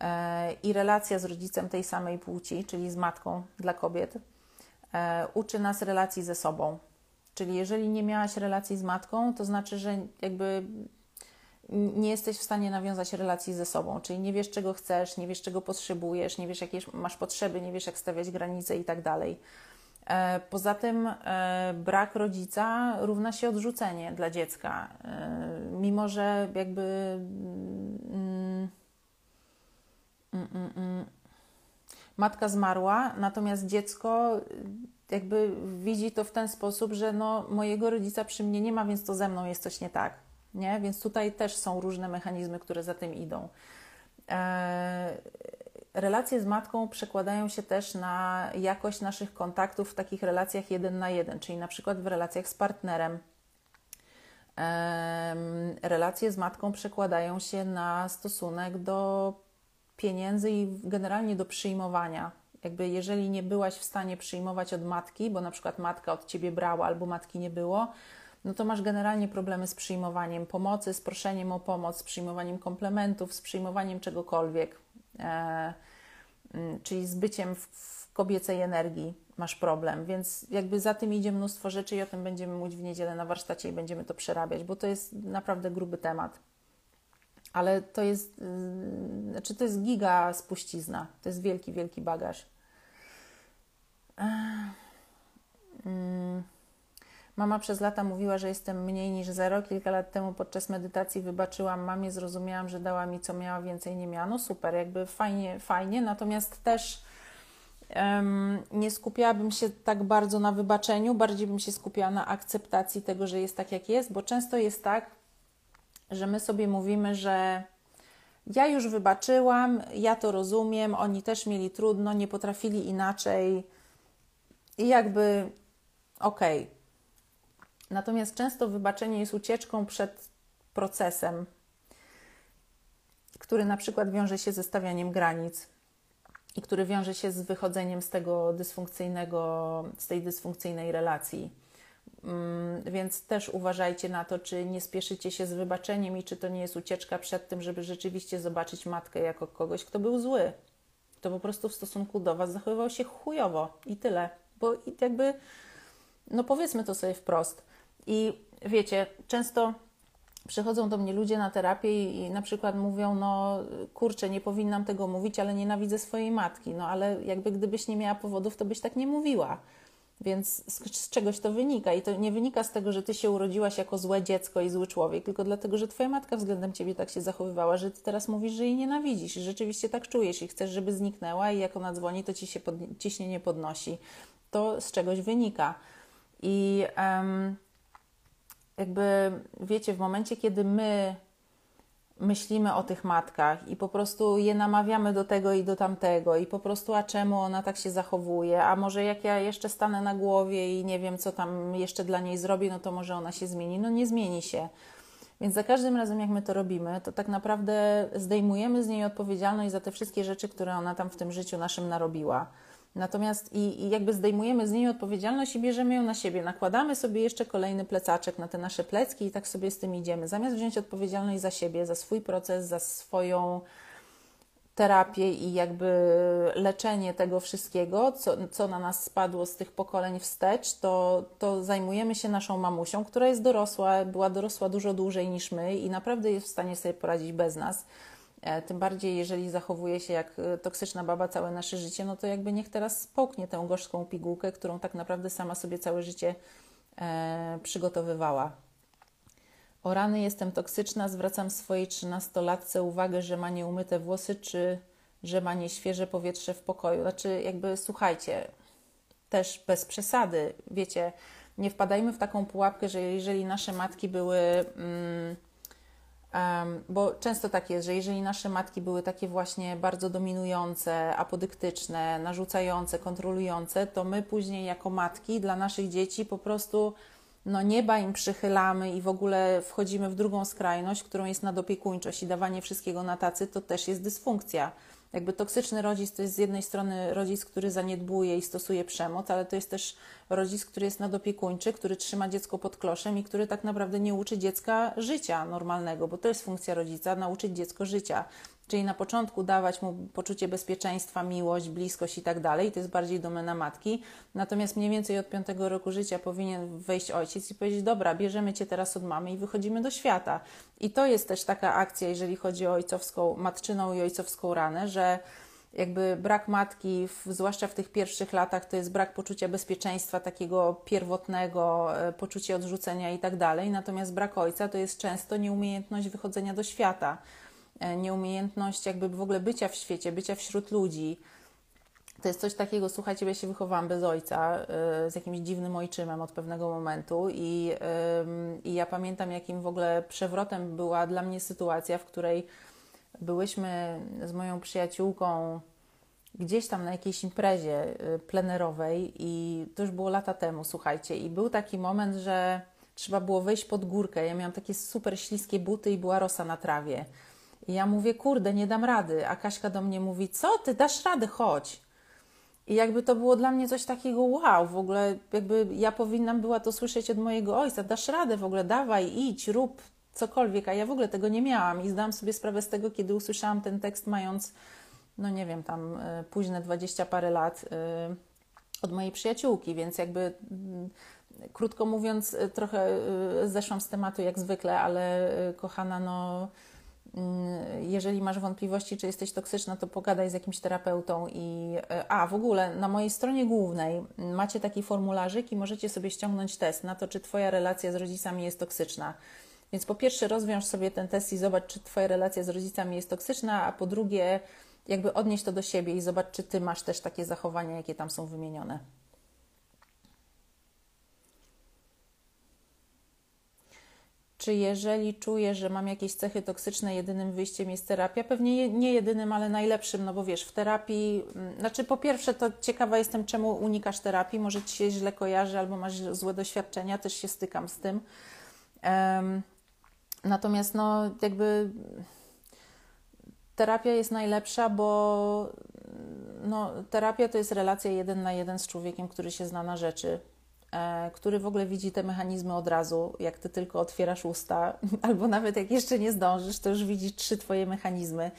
e, i relacja z rodzicem tej samej płci, czyli z matką dla kobiet, uczy nas relacji ze sobą. Czyli jeżeli nie miałaś relacji z matką, to znaczy, że jakby nie jesteś w stanie nawiązać relacji ze sobą, czyli nie wiesz, czego chcesz, nie wiesz, czego potrzebujesz, nie wiesz, jakie masz potrzeby, nie wiesz, jak stawiać granice i tak dalej. E, poza tym e, brak rodzica równa się odrzucenie dla dziecka, e, mimo że jakby mm, mm, mm, matka zmarła, natomiast dziecko jakby widzi to w ten sposób, że no, mojego rodzica przy mnie nie ma, więc to ze mną jest coś nie tak. Nie? Więc tutaj też są różne mechanizmy, które za tym idą relacje z matką przekładają się też na jakość naszych kontaktów w takich relacjach jeden na jeden, czyli na przykład w relacjach z partnerem. Relacje z matką przekładają się na stosunek do pieniędzy i generalnie do przyjmowania jakby jeżeli nie byłaś w stanie przyjmować od matki, bo na przykład matka od ciebie brała albo matki nie było, no to masz generalnie problemy z przyjmowaniem pomocy, z proszeniem o pomoc, z przyjmowaniem komplementów, z przyjmowaniem czegokolwiek, czyli z byciem w, kobiecej energii masz problem, więc jakby za tym idzie mnóstwo rzeczy i o tym będziemy mówić w niedzielę na warsztacie i będziemy to przerabiać, bo to jest naprawdę gruby temat. Ale to jest, yy, znaczy to jest giga spuścizna, to jest wielki, wielki bagaż. Yy. Mama przez lata mówiła, że jestem mniej niż zero. Kilka lat temu podczas medytacji wybaczyłam mamie, zrozumiałam, że dała mi co miała, więcej nie miała. No super, jakby fajnie, fajnie. Natomiast też um, nie skupiałabym się tak bardzo na wybaczeniu, bardziej bym się skupiała na akceptacji tego, że jest tak, jak jest, bo często jest tak, że my sobie mówimy, że ja już wybaczyłam, ja to rozumiem, oni też mieli trudno, nie potrafili inaczej i jakby okej. Okay Natomiast często wybaczenie jest ucieczką przed procesem, który na przykład wiąże się ze stawianiem granic i który wiąże się z wychodzeniem z tego dysfunkcyjnego, z tej dysfunkcyjnej relacji. Mm, więc też uważajcie na to, czy nie spieszycie się z wybaczeniem i czy to nie jest ucieczka przed tym, żeby rzeczywiście zobaczyć matkę jako kogoś, kto był zły. To po prostu w stosunku do Was zachowywał się chujowo i tyle. Bo jakby, no powiedzmy to sobie wprost, i wiecie, często przychodzą do mnie ludzie na terapię i, na przykład mówią, no kurczę, nie powinnam tego mówić, ale nienawidzę swojej matki. No ale jakby gdybyś nie miała powodów, to byś tak nie mówiła. Więc z, z, czegoś to wynika. I to nie wynika z tego, że ty się urodziłaś jako złe dziecko i zły człowiek, tylko dlatego, że twoja matka względem ciebie tak się zachowywała, że ty teraz mówisz, że jej nienawidzisz i rzeczywiście tak czujesz i chcesz, żeby zniknęła i jak ona dzwoni, to ci się pod, ciśnienie podnosi. To z czegoś wynika. I... Um, jakby wiecie, w momencie, kiedy my myślimy o tych matkach i po prostu je namawiamy do tego i do tamtego, i po prostu, a czemu ona tak się zachowuje, a może jak ja jeszcze stanę na głowie i nie wiem, co tam jeszcze dla niej zrobię, no to może ona się zmieni. No nie zmieni się. Więc za każdym razem, jak my to robimy, to tak naprawdę zdejmujemy z niej odpowiedzialność za te wszystkie rzeczy, które ona tam w tym życiu naszym narobiła. Natomiast i, i, jakby zdejmujemy z niej odpowiedzialność i bierzemy ją na siebie. Nakładamy sobie jeszcze kolejny plecaczek na te nasze plecki i tak sobie z tym idziemy. Zamiast wziąć odpowiedzialność za siebie, za swój proces, za swoją terapię i jakby leczenie tego wszystkiego, co, co na nas spadło z tych pokoleń wstecz, to, to zajmujemy się naszą mamusią, która jest dorosła, była dorosła dużo dłużej niż my i naprawdę jest w stanie sobie poradzić bez nas. E, tym bardziej, jeżeli zachowuje się jak e, toksyczna baba całe nasze życie, no to jakby niech teraz połknie tę gorzką pigułkę, którą tak naprawdę sama sobie całe życie e, przygotowywała. O rany, jestem toksyczna, zwracam swojej trzynastolatce uwagę, że ma nieumyte włosy, czy że ma nieświeże powietrze w pokoju. Znaczy, jakby słuchajcie, też bez przesady, wiecie, nie wpadajmy w taką pułapkę, że jeżeli nasze matki były. Mm, bo często tak jest, że jeżeli nasze matki były takie właśnie bardzo dominujące, apodyktyczne, narzucające, kontrolujące, to my później jako matki dla naszych dzieci po prostu no nieba im przychylamy i w ogóle wchodzimy w drugą skrajność, którą jest nadopiekuńczość i dawanie wszystkiego na tacy, to też jest dysfunkcja. Jakby toksyczny rodzic to jest z jednej strony rodzic, który zaniedbuje i stosuje przemoc, ale to jest też rodzic, który jest nadopiekuńczy, który trzyma dziecko pod kloszem i który tak naprawdę nie uczy dziecka życia normalnego, bo to jest funkcja rodzica nauczyć dziecko życia. Czyli na początku dawać mu poczucie bezpieczeństwa, miłość, bliskość i tak dalej. To jest bardziej domena matki. Natomiast mniej więcej od piątego roku życia powinien wejść ojciec i powiedzieć: Dobra, bierzemy cię teraz od mamy i wychodzimy do świata. I to jest też taka akcja, jeżeli chodzi o ojcowską, matczyną i ojcowską ranę, że jakby brak matki, zwłaszcza w tych pierwszych latach, to jest brak poczucia bezpieczeństwa, takiego pierwotnego, e, poczucie odrzucenia i tak dalej. Natomiast brak ojca to jest często nieumiejętność wychodzenia do świata nieumiejętność jakby w ogóle bycia w świecie, bycia wśród ludzi. To jest coś takiego, słuchajcie, ja się wychowałam bez ojca, e, z jakimś dziwnym ojczymem od pewnego momentu i, i ja pamiętam, jakim w ogóle przewrotem była dla mnie sytuacja, w której byłyśmy z moją przyjaciółką gdzieś tam na jakiejś imprezie e, plenerowej i to już było lata temu, słuchajcie, i był taki moment, że trzeba było wejść pod górkę. Ja miałam takie super śliskie buty i była rosa na trawie. I ja mówię, kurde, nie dam rady. A Kaśka do mnie mówi, co ty, dasz radę, chodź. I jakby to było dla mnie coś takiego wow, w ogóle jakby ja powinnam była to słyszeć od mojego ojca, dasz radę w ogóle, dawaj, idź, rób cokolwiek, a ja w ogóle tego nie miałam i zdałam sobie sprawę z tego, kiedy usłyszałam ten tekst mając, no nie wiem, tam y, późne dwadzieścia parę lat y, od mojej przyjaciółki, więc jakby y, krótko mówiąc, trochę zeszłam z tematu jak zwykle, ale kochana, no jeżeli masz wątpliwości, czy jesteś toksyczna, to pogadaj z jakimś terapeutą. I, e, a w ogóle na mojej stronie głównej macie taki formularzyk i możecie sobie ściągnąć test na to, czy Twoja relacja z rodzicami jest toksyczna. Więc po pierwsze, rozwiąż sobie ten test i zobacz, czy Twoja relacja z rodzicami jest toksyczna, a po drugie, jakby odnieść to do siebie i zobacz, czy Ty masz też takie zachowania, jakie tam są wymienione. Czy jeżeli czuję, że mam jakieś cechy toksyczne, jedynym wyjściem jest terapia? Pewnie nie jedynym, ale najlepszym, no bo wiesz, w terapii, mm, znaczy po pierwsze to ciekawa jestem, czemu unikasz terapii, może Ci się źle kojarzy albo masz złe doświadczenia, też się stykam z tym. Um, natomiast no jakby terapia jest najlepsza, bo no, terapia to jest relacja jeden na jeden z człowiekiem, który się zna na rzeczy który w ogóle widzi te mechanizmy od razu, jak ty tylko otwierasz usta, *laughs* albo nawet jak jeszcze nie zdążysz, to już widzi trzy twoje mechanizmy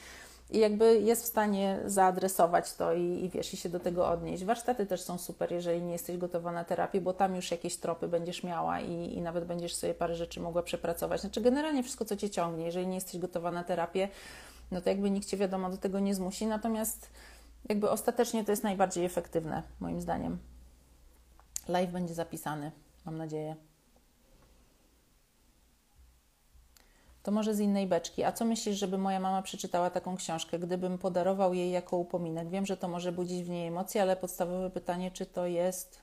i jakby jest w stanie zaadresować to i, i wiesz, i się do tego odnieść. Warsztaty też są super, jeżeli nie jesteś gotowa na terapię, bo tam już jakieś tropy będziesz miała i, i nawet będziesz sobie parę rzeczy mogła przepracować. Znaczy generalnie wszystko, co cię ciągnie, jeżeli nie jesteś gotowa na terapię, no to jakby nikt cię wiadomo do tego nie zmusi, natomiast jakby ostatecznie to jest najbardziej efektywne, moim zdaniem. Live będzie zapisany, mam nadzieję. To może z innej beczki. A co myślisz, żeby moja mama przeczytała taką książkę, gdybym podarował jej jako upominek? Wiem, że to może budzić w niej emocje, ale podstawowe pytanie, czy to jest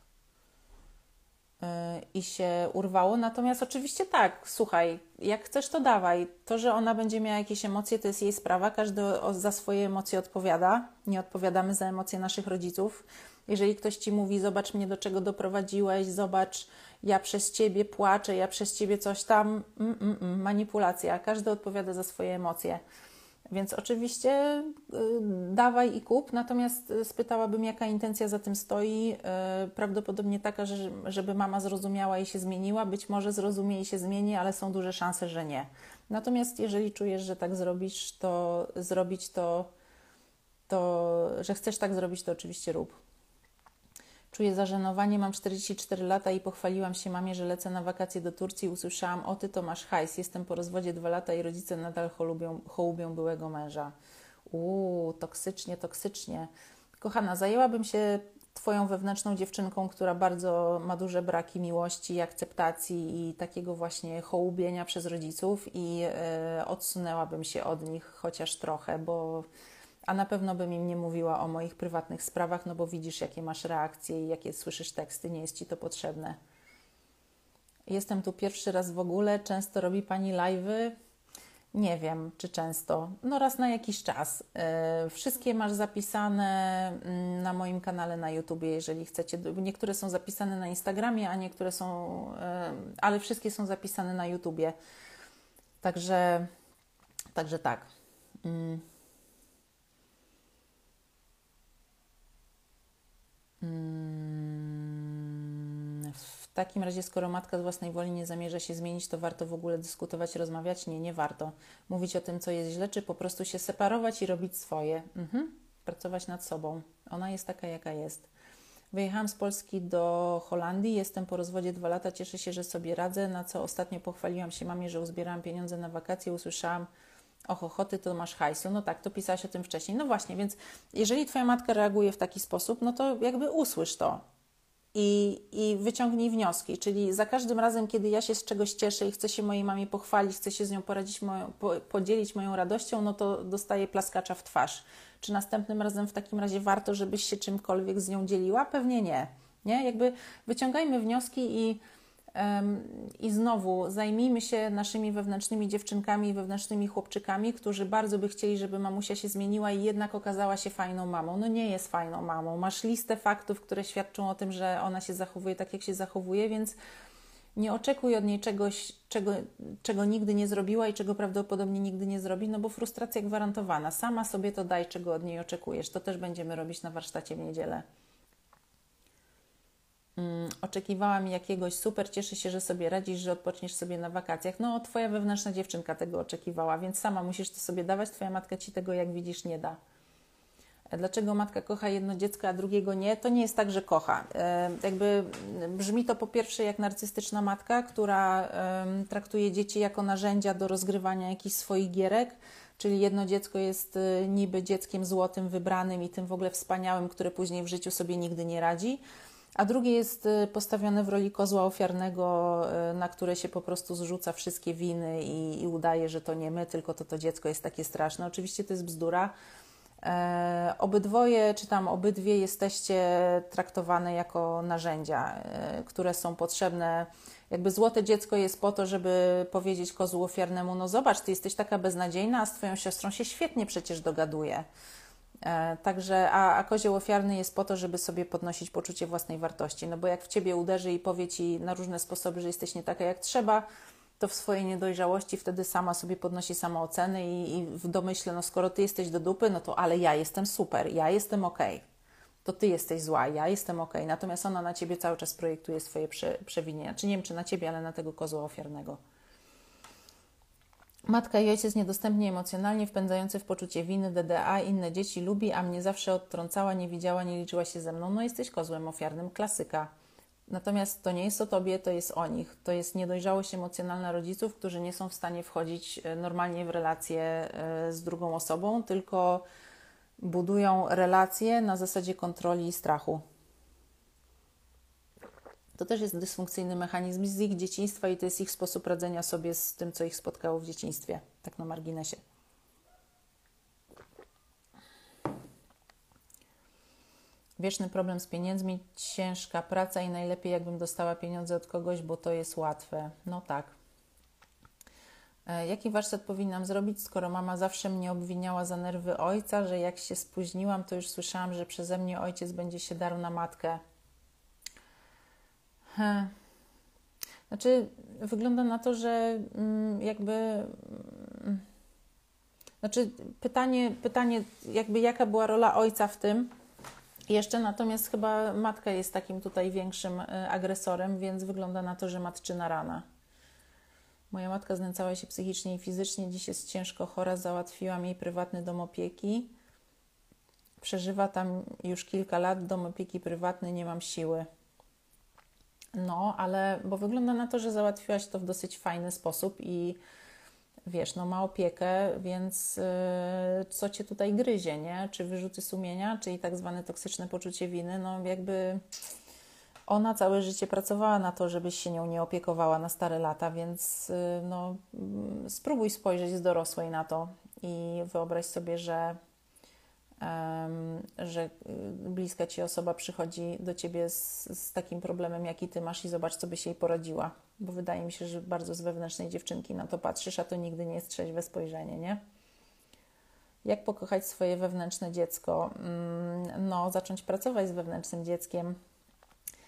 yy, i się urwało. Natomiast oczywiście tak, słuchaj, jak chcesz, to dawaj. To, że ona będzie miała jakieś emocje, to jest jej sprawa. Każdy za swoje emocje odpowiada. Nie odpowiadamy za emocje naszych rodziców. Jeżeli ktoś ci mówi, zobacz mnie, do czego doprowadziłeś, zobacz, ja przez ciebie płaczę, ja przez ciebie coś tam, mm, mm, mm, manipulacja. Każdy odpowiada za swoje emocje. Więc oczywiście y, dawaj i kup, natomiast spytałabym, jaka intencja za tym stoi. Y, prawdopodobnie taka, że, żeby mama zrozumiała i się zmieniła. Być może zrozumie i się zmieni, ale są duże szanse, że nie. Natomiast jeżeli czujesz, że tak zrobisz, to zrobić to, to że chcesz tak zrobić, to oczywiście rób. Czuję zażenowanie, mam 44 lata i pochwaliłam się mamie, że lecę na wakacje do Turcji. Usłyszałam, o ty to masz hajs, jestem po rozwodzie dwa lata i rodzice nadal hołubią, hołubią byłego męża. Uuu, toksycznie, toksycznie. Kochana, zajęłabym się Twoją wewnętrzną dziewczynką, która bardzo ma duże braki miłości, akceptacji i takiego właśnie hołubienia przez rodziców i e, odsunęłabym się od nich chociaż trochę, bo a na pewno bym im nie mówiła o moich prywatnych sprawach, no bo widzisz, jakie masz reakcje i jakie słyszysz teksty, nie jest ci to potrzebne. Jestem tu pierwszy raz w ogóle, często robi pani live'y. Nie wiem, czy często. No raz na jakiś czas. Yy, wszystkie masz zapisane mm, na moim kanale na YouTubie, jeżeli chcecie. Niektóre są zapisane na Instagramie, a niektóre są, yy, ale wszystkie są zapisane na YouTubie. Także, także tak. Yy. Mm, w takim razie, skoro matka z własnej woli nie zamierza się zmienić, to warto w ogóle dyskutować, rozmawiać? Nie, nie warto. Mówić o tym, co jest źle, czy po prostu się separować i robić swoje. Mhm. Pracować nad sobą. Ona jest taka, jaka jest. Wyjechałam z Polski do Holandii, jestem po rozwodzie dwa lata, cieszę się, że sobie radzę, na co ostatnio pochwaliłam się mamie, że uzbierałam pieniądze na wakacje, usłyszałam, och, ochoty, to masz hajsu. No tak, to pisałaś o tym wcześniej. No właśnie, więc jeżeli Twoja matka reaguje w taki sposób, no to jakby usłysz to i, i wyciągnij wnioski. Czyli za każdym razem, kiedy ja się z czegoś cieszę i chcę się mojej mamie pochwalić, chcę się z nią poradzić, moją, po, podzielić moją radością, no to dostaję plaskacza w twarz. Czy następnym razem w takim razie warto, żebyś się czymkolwiek z nią dzieliła? Pewnie nie. Nie? Jakby wyciągajmy wnioski i i znowu zajmijmy się naszymi wewnętrznymi dziewczynkami i wewnętrznymi chłopczykami, którzy bardzo by chcieli, żeby mamusia się zmieniła i jednak okazała się fajną mamą. No nie jest fajną mamą. Masz listę faktów, które świadczą o tym, że ona się zachowuje tak, jak się zachowuje, więc nie oczekuj od niej czegoś, czego, czego nigdy nie zrobiła i czego prawdopodobnie nigdy nie zrobi, no bo frustracja gwarantowana. Sama sobie to daj, czego od niej oczekujesz. To też będziemy robić na warsztacie w niedzielę. Mm, oczekiwałam jakiegoś super, cieszę się, że sobie radzisz, że odpoczniesz sobie na wakacjach. No, twoja wewnętrzna dziewczynka tego oczekiwała, więc sama musisz to sobie dawać, twoja matka ci tego, jak widzisz, nie da. Dlaczego matka kocha jedno dziecko, a drugiego nie? To nie jest tak, że kocha. E, jakby brzmi to po pierwsze jak narcystyczna matka, która traktuje dzieci jako narzędzia do rozgrywania jakichś swoich gierek, czyli jedno dziecko jest e, niby dzieckiem złotym, wybranym i tym w ogóle wspaniałym, które później w życiu sobie nigdy nie radzi, a drugie jest e, postawione w roli kozła ofiarnego, na które się po prostu zrzuca wszystkie winy i, i udaje, że to nie my, tylko to to dziecko jest takie straszne. Oczywiście to jest bzdura E, obydwoje, czy tam obydwie jesteście traktowane jako narzędzia, e, które są potrzebne. Jakby złote dziecko jest po to, żeby powiedzieć kozłu ofiarnemu: No, zobacz, ty jesteś taka beznadziejna, a z twoją siostrą się świetnie przecież dogaduje. E, także, a, a kozioł ofiarny jest po to, żeby sobie podnosić poczucie własnej wartości. No bo jak w ciebie uderzy i powie ci na różne sposoby, że jesteś nie taka jak trzeba, to w swojej niedojrzałości wtedy sama sobie podnosi samooceny i, i w domyśle, no skoro ty jesteś do dupy, no to ale ja jestem super, ja jestem okej. Okay. To ty jesteś zła, ja jestem okej. Natomiast ona na ciebie cały czas projektuje swoje prze, przewinienia. Czy nie wiem, czy na ciebie, ale na tego kozła ofiarnego. Matka i ojciec niedostępni emocjonalnie, wpędzający w poczucie winy, DDA, inne dzieci lubi, a mnie zawsze odtrącała, nie widziała, nie liczyła się ze mną. No jesteś kozłem ofiarnym, klasyka. Natomiast to nie jest o tobie, to jest o nich. To jest niedojrzałość emocjonalna rodziców, którzy nie są w stanie wchodzić e, normalnie w relacje e, z drugą osobą, tylko budują relacje na zasadzie kontroli i strachu. To też jest dysfunkcyjny mechanizm z ich dzieciństwa i to jest ich sposób radzenia sobie z tym, co ich spotkało w dzieciństwie, tak na marginesie. Wieczny problem z pieniędzmi, ciężka praca i najlepiej jakbym dostała pieniądze od kogoś, bo to jest łatwe. No tak. E, jaki warsztat powinnam zrobić, skoro mama zawsze mnie obwiniała za nerwy ojca, że jak się spóźniłam, to już słyszałam, że przeze mnie ojciec będzie się darł na matkę. He. Znaczy, wygląda na to, że mm, jakby. Mm, znaczy, pytanie, pytanie, jakby jaka była rola ojca w tym, jeszcze natomiast chyba matka jest takim tutaj większym e, agresorem, więc wygląda na to, że matczyna rana. Moja matka znęcała się psychicznie i fizycznie, dziś jest ciężko chora, załatwiłam jej prywatny dom opieki. Przeżywa tam już kilka lat, dom opieki prywatny, nie mam siły. No, ale bo wygląda na to, że załatwiłaś to w dosyć fajny sposób i wiesz, no ma opiekę, więc yy, co cię tutaj gryzie, nie? Czy wyrzuty sumienia, czy i tak zwane toksyczne poczucie winy, no jakby ona całe życie pracowała na to, żebyś się nią nie opiekowała na stare lata, więc yy, no yy, spróbuj spojrzeć z dorosłej na to i wyobraź sobie, że że y, bliska ci osoba przychodzi do ciebie z, z, takim problemem, jaki ty masz, i zobacz, co by się jej poradziła. Bo wydaje mi się, że bardzo z wewnętrznej dziewczynki na to patrzysz, a to nigdy nie jest trzeźwe spojrzenie, nie? Jak pokochać swoje wewnętrzne dziecko? Mm, no, zacząć pracować z wewnętrznym dzieckiem.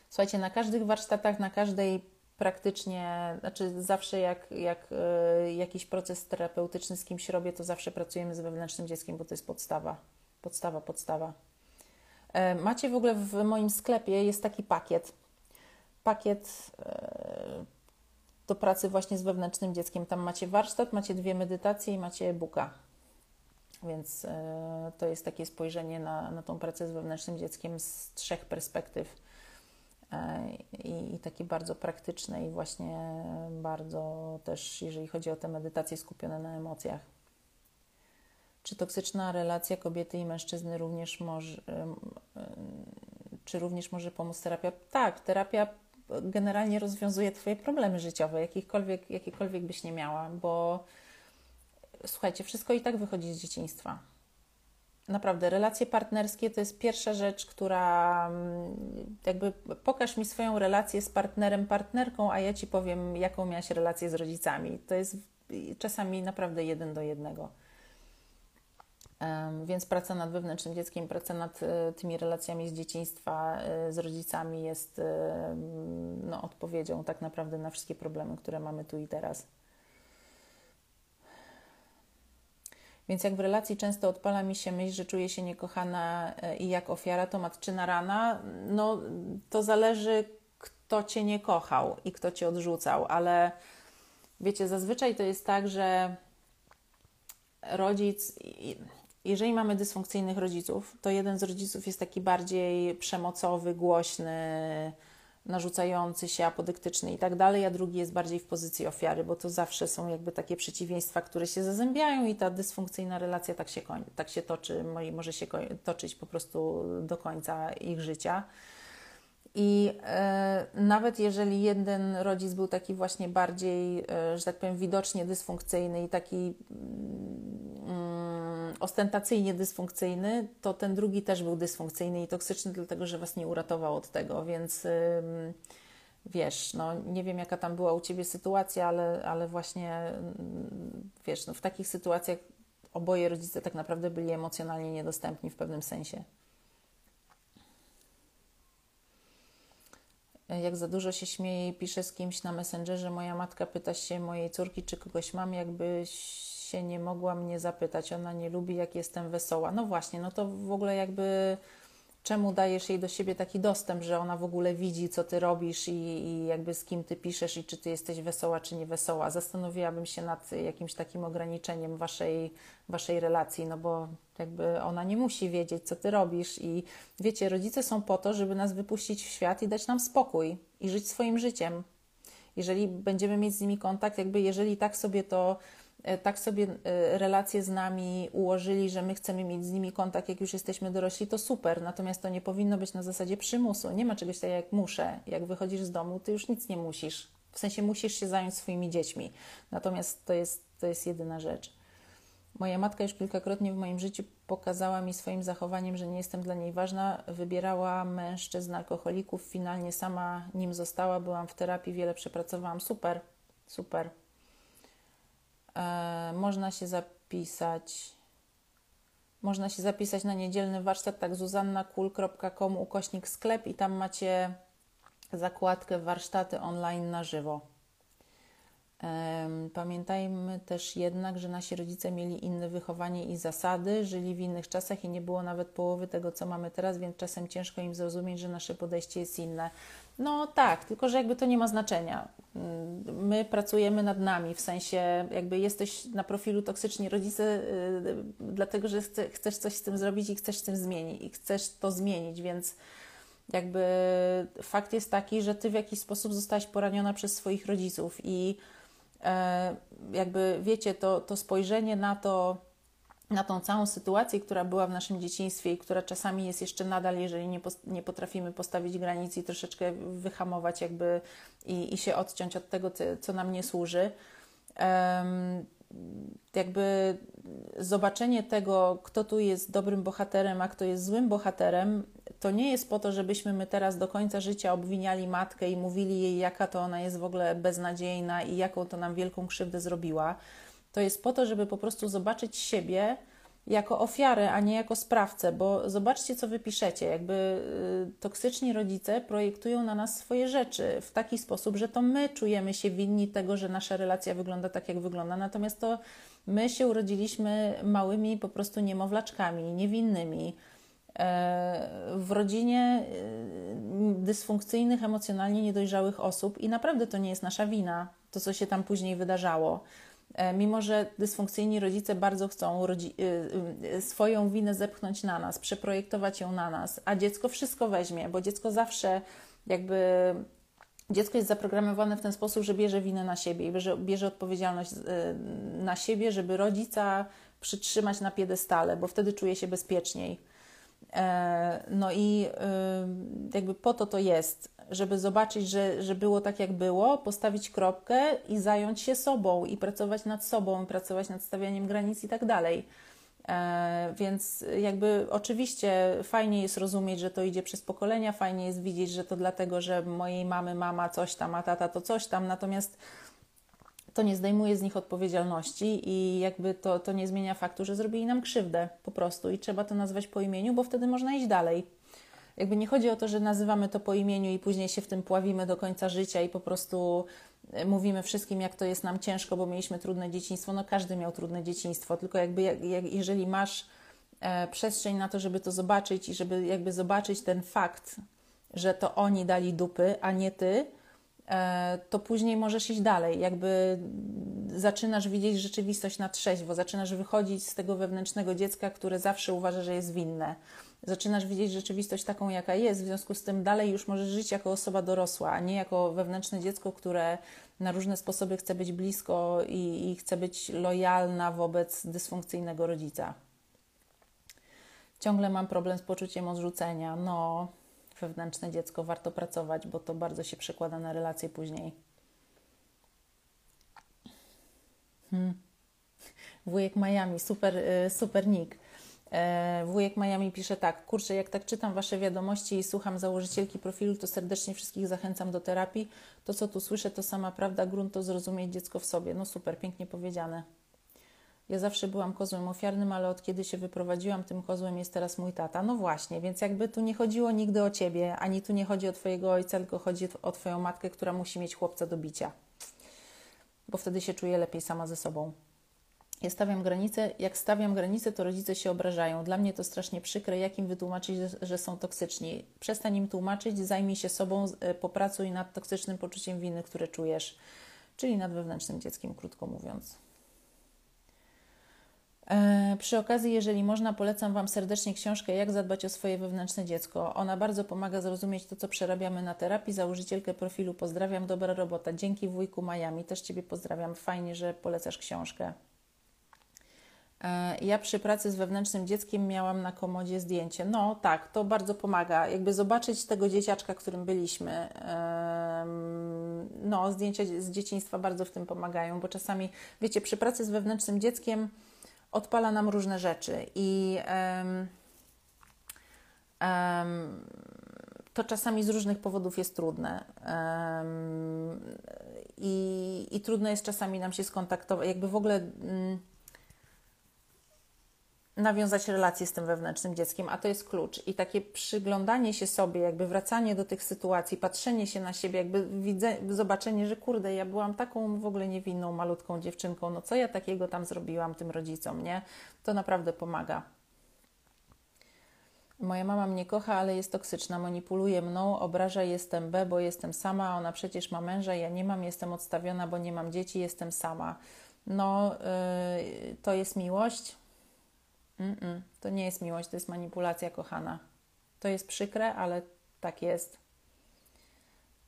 Słuchajcie, na każdych warsztatach, na każdej praktycznie, znaczy zawsze jak, jak y, jakiś proces terapeutyczny z kimś robię, to zawsze pracujemy z wewnętrznym dzieckiem, bo to jest podstawa. Podstawa, podstawa. E, macie w ogóle w moim sklepie jest taki pakiet. Pakiet e, do pracy właśnie z wewnętrznym dzieckiem. Tam macie warsztat, macie dwie medytacje i macie e-booka. Więc e, to jest takie spojrzenie na, na tą pracę z wewnętrznym dzieckiem z trzech perspektyw. I, i takie bardzo praktyczne i właśnie bardzo też, jeżeli chodzi o te medytacje skupione na emocjach. Czy toksyczna relacja kobiety i mężczyzny również może, czy również może pomóc terapia? Tak, terapia generalnie rozwiązuje Twoje problemy życiowe, jakikolwiek, jakiekolwiek byś nie miała, bo słuchajcie, wszystko i tak wychodzi z dzieciństwa. Naprawdę, relacje partnerskie to jest pierwsza rzecz, która jakby pokaż mi swoją relację z partnerem, partnerką, a ja ci powiem, jaką miałaś relację z rodzicami. To jest czasami naprawdę jeden do jednego. Więc praca nad wewnętrznym dzieckiem, praca nad e, tymi relacjami z dzieciństwa e, z rodzicami jest e, no, odpowiedzią tak naprawdę na wszystkie problemy, które mamy tu i teraz. Więc jak w relacji często odpala mi się myśl, że czuję się niekochana i jak ofiara, to matczyna rana, no to zależy kto cię nie kochał i kto cię odrzucał, ale wiecie, zazwyczaj to jest tak, że rodzic, jeżeli mamy dysfunkcyjnych rodziców, to jeden z rodziców jest taki bardziej przemocowy, głośny, narzucający się, apodyktyczny i tak dalej, a drugi jest bardziej w pozycji ofiary, bo to zawsze są jakby takie przeciwieństwa, które się zazębiają i ta dysfunkcyjna relacja tak się, tak się toczy, może się toczyć po prostu do końca ich życia. I e, nawet jeżeli jeden rodzic był taki właśnie bardziej, e, że tak powiem, widocznie dysfunkcyjny i taki mm, ostentacyjnie dysfunkcyjny, to ten drugi też był dysfunkcyjny i toksyczny, dlatego że was nie uratował od tego, więc wiesz, no nie wiem jaka tam była u ciebie sytuacja, ale, ale właśnie mm, wiesz, no w takich sytuacjach oboje rodzice tak naprawdę byli emocjonalnie niedostępni w pewnym sensie. Jak za dużo się śmieje i pisze z kimś na Messengerze, moja matka pyta się mojej córki, czy kogoś mam, jakbyś się nie mogła mnie zapytać. Ona nie lubi, jak jestem wesoła. No właśnie, no to w ogóle jakby czemu dajesz jej do siebie taki dostęp, że ona w ogóle widzi, co ty robisz i, i, jakby z kim ty piszesz i czy ty jesteś wesoła, czy nie wesoła. Zastanowiłabym się nad jakimś takim ograniczeniem waszej, waszej relacji, no bo jakby ona nie musi wiedzieć, co ty robisz i wiecie, rodzice są po to, żeby nas wypuścić w świat i dać nam spokój i żyć swoim życiem. Jeżeli będziemy mieć z nimi kontakt, jakby jeżeli tak sobie to tak sobie e, relacje z nami ułożyli, że my chcemy mieć z nimi kontakt, jak już jesteśmy dorośli, to super. Natomiast to nie powinno być na zasadzie przymusu. Nie ma czegoś takiego jak muszę. Jak wychodzisz z domu, ty już nic nie musisz. W sensie musisz się zająć swoimi dziećmi. Natomiast to jest, to jest jedyna rzecz. Moja matka już kilkakrotnie w moim życiu pokazała mi swoim zachowaniem, że nie jestem dla niej ważna. Wybierała mężczyzn alkoholików, finalnie sama nim została. Byłam w terapii, wiele przepracowałam. Super, super. E, można się zapisać. Można się zapisać na niedzielny warsztat, tak zuzannakul.com ukośnik sklep i tam macie zakładkę warsztaty online na żywo. Pamiętajmy też jednak, że nasi rodzice mieli inne wychowanie i zasady, żyli w innych czasach i nie było nawet połowy tego, co mamy teraz, więc czasem ciężko im zrozumieć, że nasze podejście jest inne. No tak, tylko że jakby to nie ma znaczenia. Mm, my pracujemy nad nami, w sensie jakby jesteś na profilu toksyczni rodzice, yy, dlatego że chce, chcesz coś z tym zrobić i chcesz z tym zmienić i chcesz to zmienić, więc jakby fakt jest taki, że ty w jakiś sposób zostałaś poraniona przez swoich rodziców i e, jakby wiecie, to, to spojrzenie na to, na tą całą sytuację, która była w naszym dzieciństwie i która czasami jest jeszcze nadal, jeżeli nie, nie potrafimy postawić granic i troszeczkę wyhamować jakby i, i się odciąć od tego, co, co nam nie służy. Um, jakby zobaczenie tego, kto tu jest dobrym bohaterem, a kto jest złym bohaterem, to nie jest po to, żebyśmy my teraz do końca życia obwiniali matkę i mówili jej, jaka to ona jest w ogóle beznadziejna i jaką to nam wielką krzywdę zrobiła to jest po to, żeby po prostu zobaczyć siebie jako ofiarę, a nie jako sprawcę, bo zobaczcie, co wy piszecie. Jakby y, toksyczni rodzice projektują na nas swoje rzeczy w taki sposób, że to my czujemy się winni tego, że nasza relacja wygląda tak, jak wygląda. Natomiast to my się urodziliśmy małymi po prostu niemowlaczkami, niewinnymi. E, w rodzinie y, dysfunkcyjnych, emocjonalnie niedojrzałych osób, i naprawdę to nie jest nasza wina, to co się tam później wydarzało. E, mimo że dysfunkcyjni rodzice bardzo chcą rodzi- y, y, swoją winę zepchnąć na nas, przeprojektować ją na nas, a dziecko wszystko weźmie, bo dziecko zawsze jakby dziecko jest zaprogramowane w ten sposób, że bierze winę na siebie i bierze, bierze odpowiedzialność y, na siebie, żeby rodzica przytrzymać na piedestale, bo wtedy czuje się bezpieczniej. E, no i jakby po to to jest, żeby zobaczyć, że, że było tak, jak było, postawić kropkę i zająć się sobą i pracować nad sobą, pracować nad stawianiem granic i tak dalej. E, więc jakby oczywiście fajnie jest rozumieć, że to idzie przez pokolenia, fajnie jest widzieć, że to dlatego, że mojej mamy mama coś tam, a tata to coś tam, natomiast to nie zdejmuje z nich odpowiedzialności i jakby to, to nie zmienia faktu, że zrobili nam krzywdę po prostu i trzeba to nazwać po imieniu, bo wtedy można iść dalej. Jakby nie chodzi o to, że nazywamy to po imieniu i później się w tym pławimy do końca życia i po prostu e, mówimy wszystkim, jak to jest nam ciężko, bo mieliśmy trudne dzieciństwo. No każdy miał trudne dzieciństwo, tylko jakby jak, jak, jeżeli masz e, przestrzeń na to, żeby to zobaczyć i żeby jakby zobaczyć ten fakt, że to oni dali dupy, a nie ty, to później możesz iść dalej. Jakby zaczynasz widzieć rzeczywistość na trzeźwo, zaczynasz wychodzić z tego wewnętrznego dziecka, które zawsze uważa, że jest winne. Zaczynasz widzieć rzeczywistość taką, jaka jest, w związku z tym dalej już możesz żyć jako osoba dorosła, a nie jako wewnętrzne dziecko, które na różne sposoby chce być blisko i, i chce być lojalna wobec dysfunkcyjnego rodzica. Ciągle mam problem z poczuciem odrzucenia. No, wewnętrzne dziecko, warto pracować, bo to bardzo się przekłada na relacje później. Hmm. Wujek Miami, super, y, super nick. E, wujek Miami pisze tak, kurczę, jak tak czytam Wasze wiadomości i słucham założycielki profilu, to serdecznie wszystkich zachęcam do terapii. To, co tu słyszę, to sama prawda, grunt to zrozumieć dziecko w sobie. No super, pięknie powiedziane. Ja zawsze byłam kozłem ofiarnym, ale od kiedy się wyprowadziłam, tym kozłem jest teraz mój tata. No właśnie, więc jakby tu nie chodziło nigdy o ciebie, ani tu nie chodzi o twojego ojca, tylko chodzi o twoją matkę, która musi mieć chłopca do bicia. Bo wtedy się czuje lepiej sama ze sobą. Ja stawiam granice, jak stawiam granice, to rodzice się obrażają. Dla mnie to strasznie przykre, jak im wytłumaczyć, że są toksyczni. Przestań im tłumaczyć, zajmij się sobą, e, popracuj nad toksycznym poczuciem winy, które czujesz, czyli nad wewnętrznym dzieckiem, krótko mówiąc. E, przy okazji, jeżeli można, polecam Wam serdecznie książkę Jak zadbać o swoje wewnętrzne dziecko. Ona bardzo pomaga zrozumieć to, co przerabiamy na terapii. Założycielkę profilu pozdrawiam, dobra robota. Dzięki wujku Miami, też Ciebie pozdrawiam. Fajnie, że polecasz książkę. E, ja przy pracy z wewnętrznym dzieckiem miałam na komodzie zdjęcie. No tak, to bardzo pomaga. Jakby zobaczyć tego dzieciaczka, którym byliśmy. No, zdjęcia z dzieciństwa bardzo w tym pomagają, bo czasami, wiecie, przy pracy z wewnętrznym dzieckiem odpala nam różne rzeczy i um, um, to czasami z różnych powodów jest trudne. Um, i, I trudno jest czasami nam się skontaktować, jakby w ogóle mm, nawiązać relacje z tym wewnętrznym dzieckiem, a to jest klucz. I takie przyglądanie się sobie, jakby wracanie do tych sytuacji, patrzenie się na siebie, jakby widzę, zobaczenie, że kurde, ja byłam taką w ogóle niewinną, malutką dziewczynką, no co ja takiego tam zrobiłam tym rodzicom, nie? To naprawdę pomaga. Moja mama mnie kocha, ale jest toksyczna, manipuluje mną, obraża, jestem B, bo jestem sama, ona przecież ma męża, ja nie mam, jestem odstawiona, bo nie mam dzieci, jestem sama. No, yy, to jest miłość, Mm-mm, to nie jest miłość, to jest manipulacja, kochana. To jest przykre, ale tak jest.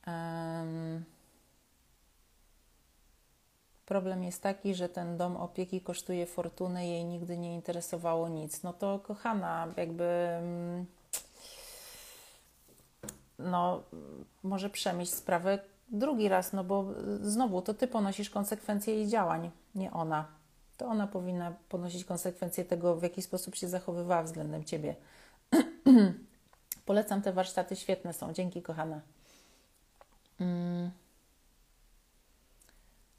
Um, problem jest taki, że ten dom opieki kosztuje fortunę, jej nigdy nie interesowało nic. No to kochana, jakby. Mm, no, może przemyśl sprawę drugi raz, no bo znowu to ty ponosisz konsekwencje jej działań, nie ona to ona powinna ponosić konsekwencje tego, w jaki sposób się zachowywała względem ciebie. *clears throat* Polecam te warsztaty, świetne są. Dzięki, kochana. Mm.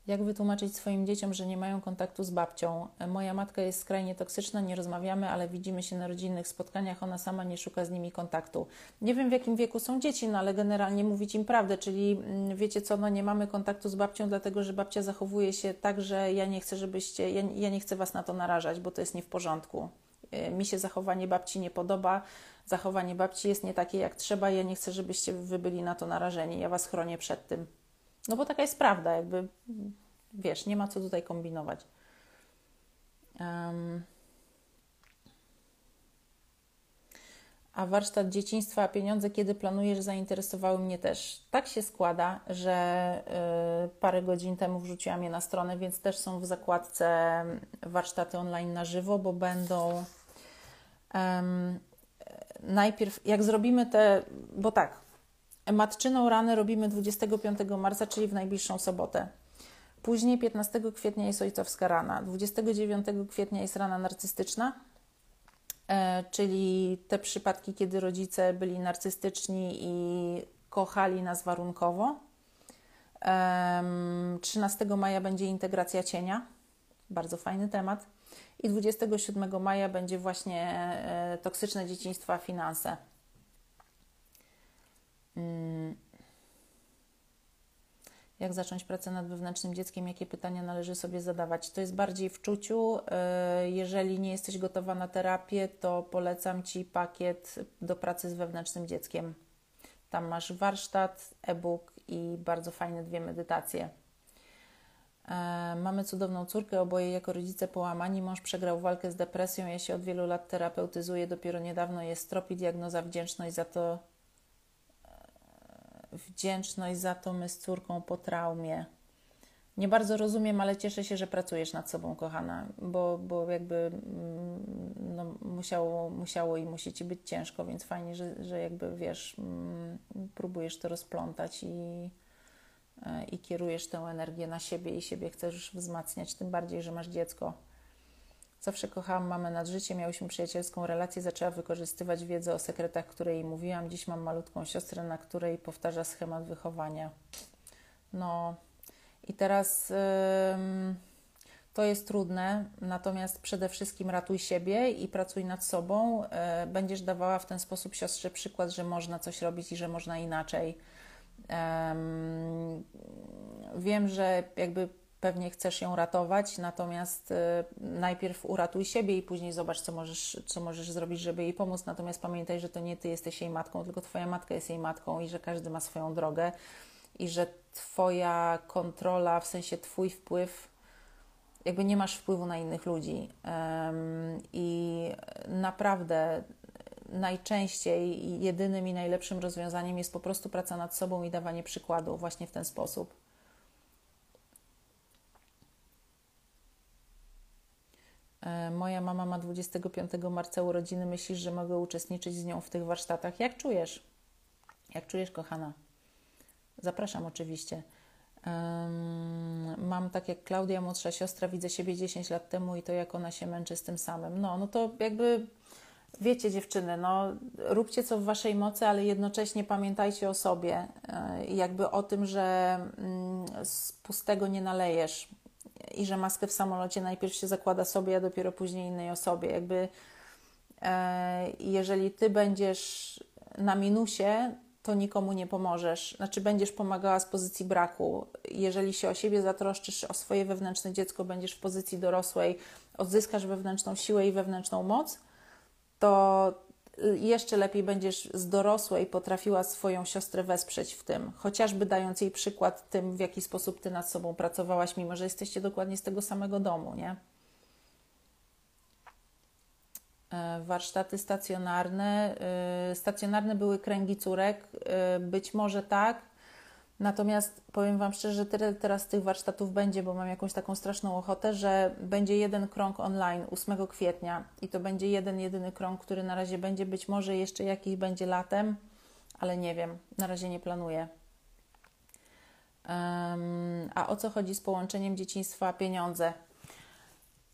Jak wytłumaczyć swoim dzieciom, że nie mają kontaktu z babcią? Moja matka jest skrajnie toksyczna, nie rozmawiamy, ale widzimy się na rodzinnych spotkaniach, ona sama nie szuka z nimi kontaktu. Nie wiem w jakim wieku są dzieci, no ale generalnie mówić im prawdę, czyli mm, wiecie co, no nie mamy kontaktu z babcią, dlatego że babcia zachowuje się tak, że ja nie chcę, żebyście, ja, ja nie chcę was na to narażać, bo to jest nie w porządku. Y, mi się zachowanie babci nie podoba, zachowanie babci jest nie takie jak trzeba, ja nie chcę, żebyście wy byli na to narażeni, ja was chronię przed tym. No bo taka jest prawda, jakby wiesz, nie ma co tutaj kombinować. Um, a warsztat dzieciństwa, pieniądze, kiedy planujesz, zainteresowały mnie też. Tak się składa, że y, parę godzin temu wrzuciłam je na stronę, więc też są w zakładce warsztaty online na żywo, bo będą. Um, najpierw, jak zrobimy te, bo tak, Matczyną ranę robimy 25 marca, czyli w najbliższą sobotę. Później 15 kwietnia jest ojcowska rana. 29 kwietnia jest rana narcystyczna, e, czyli te przypadki, kiedy rodzice byli narcystyczni i kochali nas warunkowo. 13 maja będzie integracja cienia, bardzo fajny temat. I 27 maja będzie właśnie e, toksyczne dzieciństwo, finanse. Mm. Jak zacząć pracę nad wewnętrznym dzieckiem? Jakie pytania należy sobie zadawać? To jest bardziej w czuciu. Y, jeżeli nie jesteś gotowa na terapię, to polecam Ci pakiet do pracy z wewnętrznym dzieckiem. Tam masz warsztat, e-book i bardzo fajne dwie medytacje. E, mamy cudowną córkę, oboje jako rodzice połamani. Mąż przegrał walkę z depresją. Ja się od wielu lat terapeutyzuję. Dopiero niedawno jest tropi diagnoza, wdzięczność za to. Wdzięczność za to my z córką po traumie. Nie bardzo rozumiem, ale cieszę się, że pracujesz nad sobą, kochana, bo, bo jakby mm, no, musiało, musiało i musi ci być ciężko, więc fajnie, że, że jakby wiesz, mm, próbujesz to rozplątać i, e, i kierujesz tę energię na siebie i siebie chcesz wzmacniać, tym bardziej, że masz dziecko. Zawsze kochałam mamę nad życie, miałyśmy przyjacielską relację, zaczęła wykorzystywać wiedzę o sekretach, które jej mówiłam. Dziś mam malutką siostrę, na której powtarza schemat wychowania. No, i teraz to jest trudne, natomiast przede wszystkim ratuj siebie i pracuj nad sobą. E, będziesz dawała w ten sposób siostrze przykład, że można coś robić i że można inaczej. Wiem, że jakby pewnie chcesz ją ratować, natomiast e, najpierw uratuj siebie i później zobacz, co możesz, co możesz zrobić, żeby jej pomóc. Natomiast pamiętaj, że to nie ty jesteś jej matką, tylko twoja matka jest jej matką i że każdy ma swoją drogę i że Twoja kontrola, w sensie Twój wpływ, jakby nie masz wpływu na innych ludzi. I naprawdę najczęściej jedynym i najlepszym rozwiązaniem jest po prostu praca nad sobą i dawanie przykładu właśnie w ten sposób. Moja mama ma 25 marca urodziny. Myślisz, że mogę uczestniczyć z nią w tych warsztatach? Jak czujesz? Jak czujesz, kochana? Zapraszam oczywiście. Mam tak jak Klaudia, młodsza siostra, widzę siebie 10 lat temu i to jak ona się męczy z tym samym. No, no to jakby wiecie dziewczyny, no róbcie co w waszej mocy, ale jednocześnie pamiętajcie o sobie e, i jakby o tym, że mm, z pustego nie nalejesz i że maskę w samolocie najpierw się zakłada sobie, a dopiero później innej osobie. Jakby e, jeżeli ty będziesz na minusie, to nikomu nie pomożesz. Znaczy, będziesz pomagała z pozycji braku. Jeżeli się o siebie zatroszczysz, o swoje wewnętrzne dziecko, będziesz w pozycji dorosłej, odzyskasz wewnętrzną siłę i wewnętrzną moc, to jeszcze lepiej będziesz z dorosłej potrafiła swoją siostrę wesprzeć w tym, chociażby dając jej przykład tym, w jaki sposób ty nad sobą pracowałaś, mimo że jesteście dokładnie z tego samego domu, nie? E, warsztaty stacjonarne. E, stacjonarne były kręgi córek, e, być może tak. Natomiast powiem Wam szczerze, że tyle teraz tych warsztatów będzie, bo mam jakąś taką straszną ochotę, że będzie jeden krąg online 8 kwietnia i to będzie jeden, jedyny krąg, który na razie będzie, być może jeszcze jakiś będzie latem, ale nie wiem, na razie nie planuję. Um, a o co chodzi z połączeniem dzieciństwa pieniądze?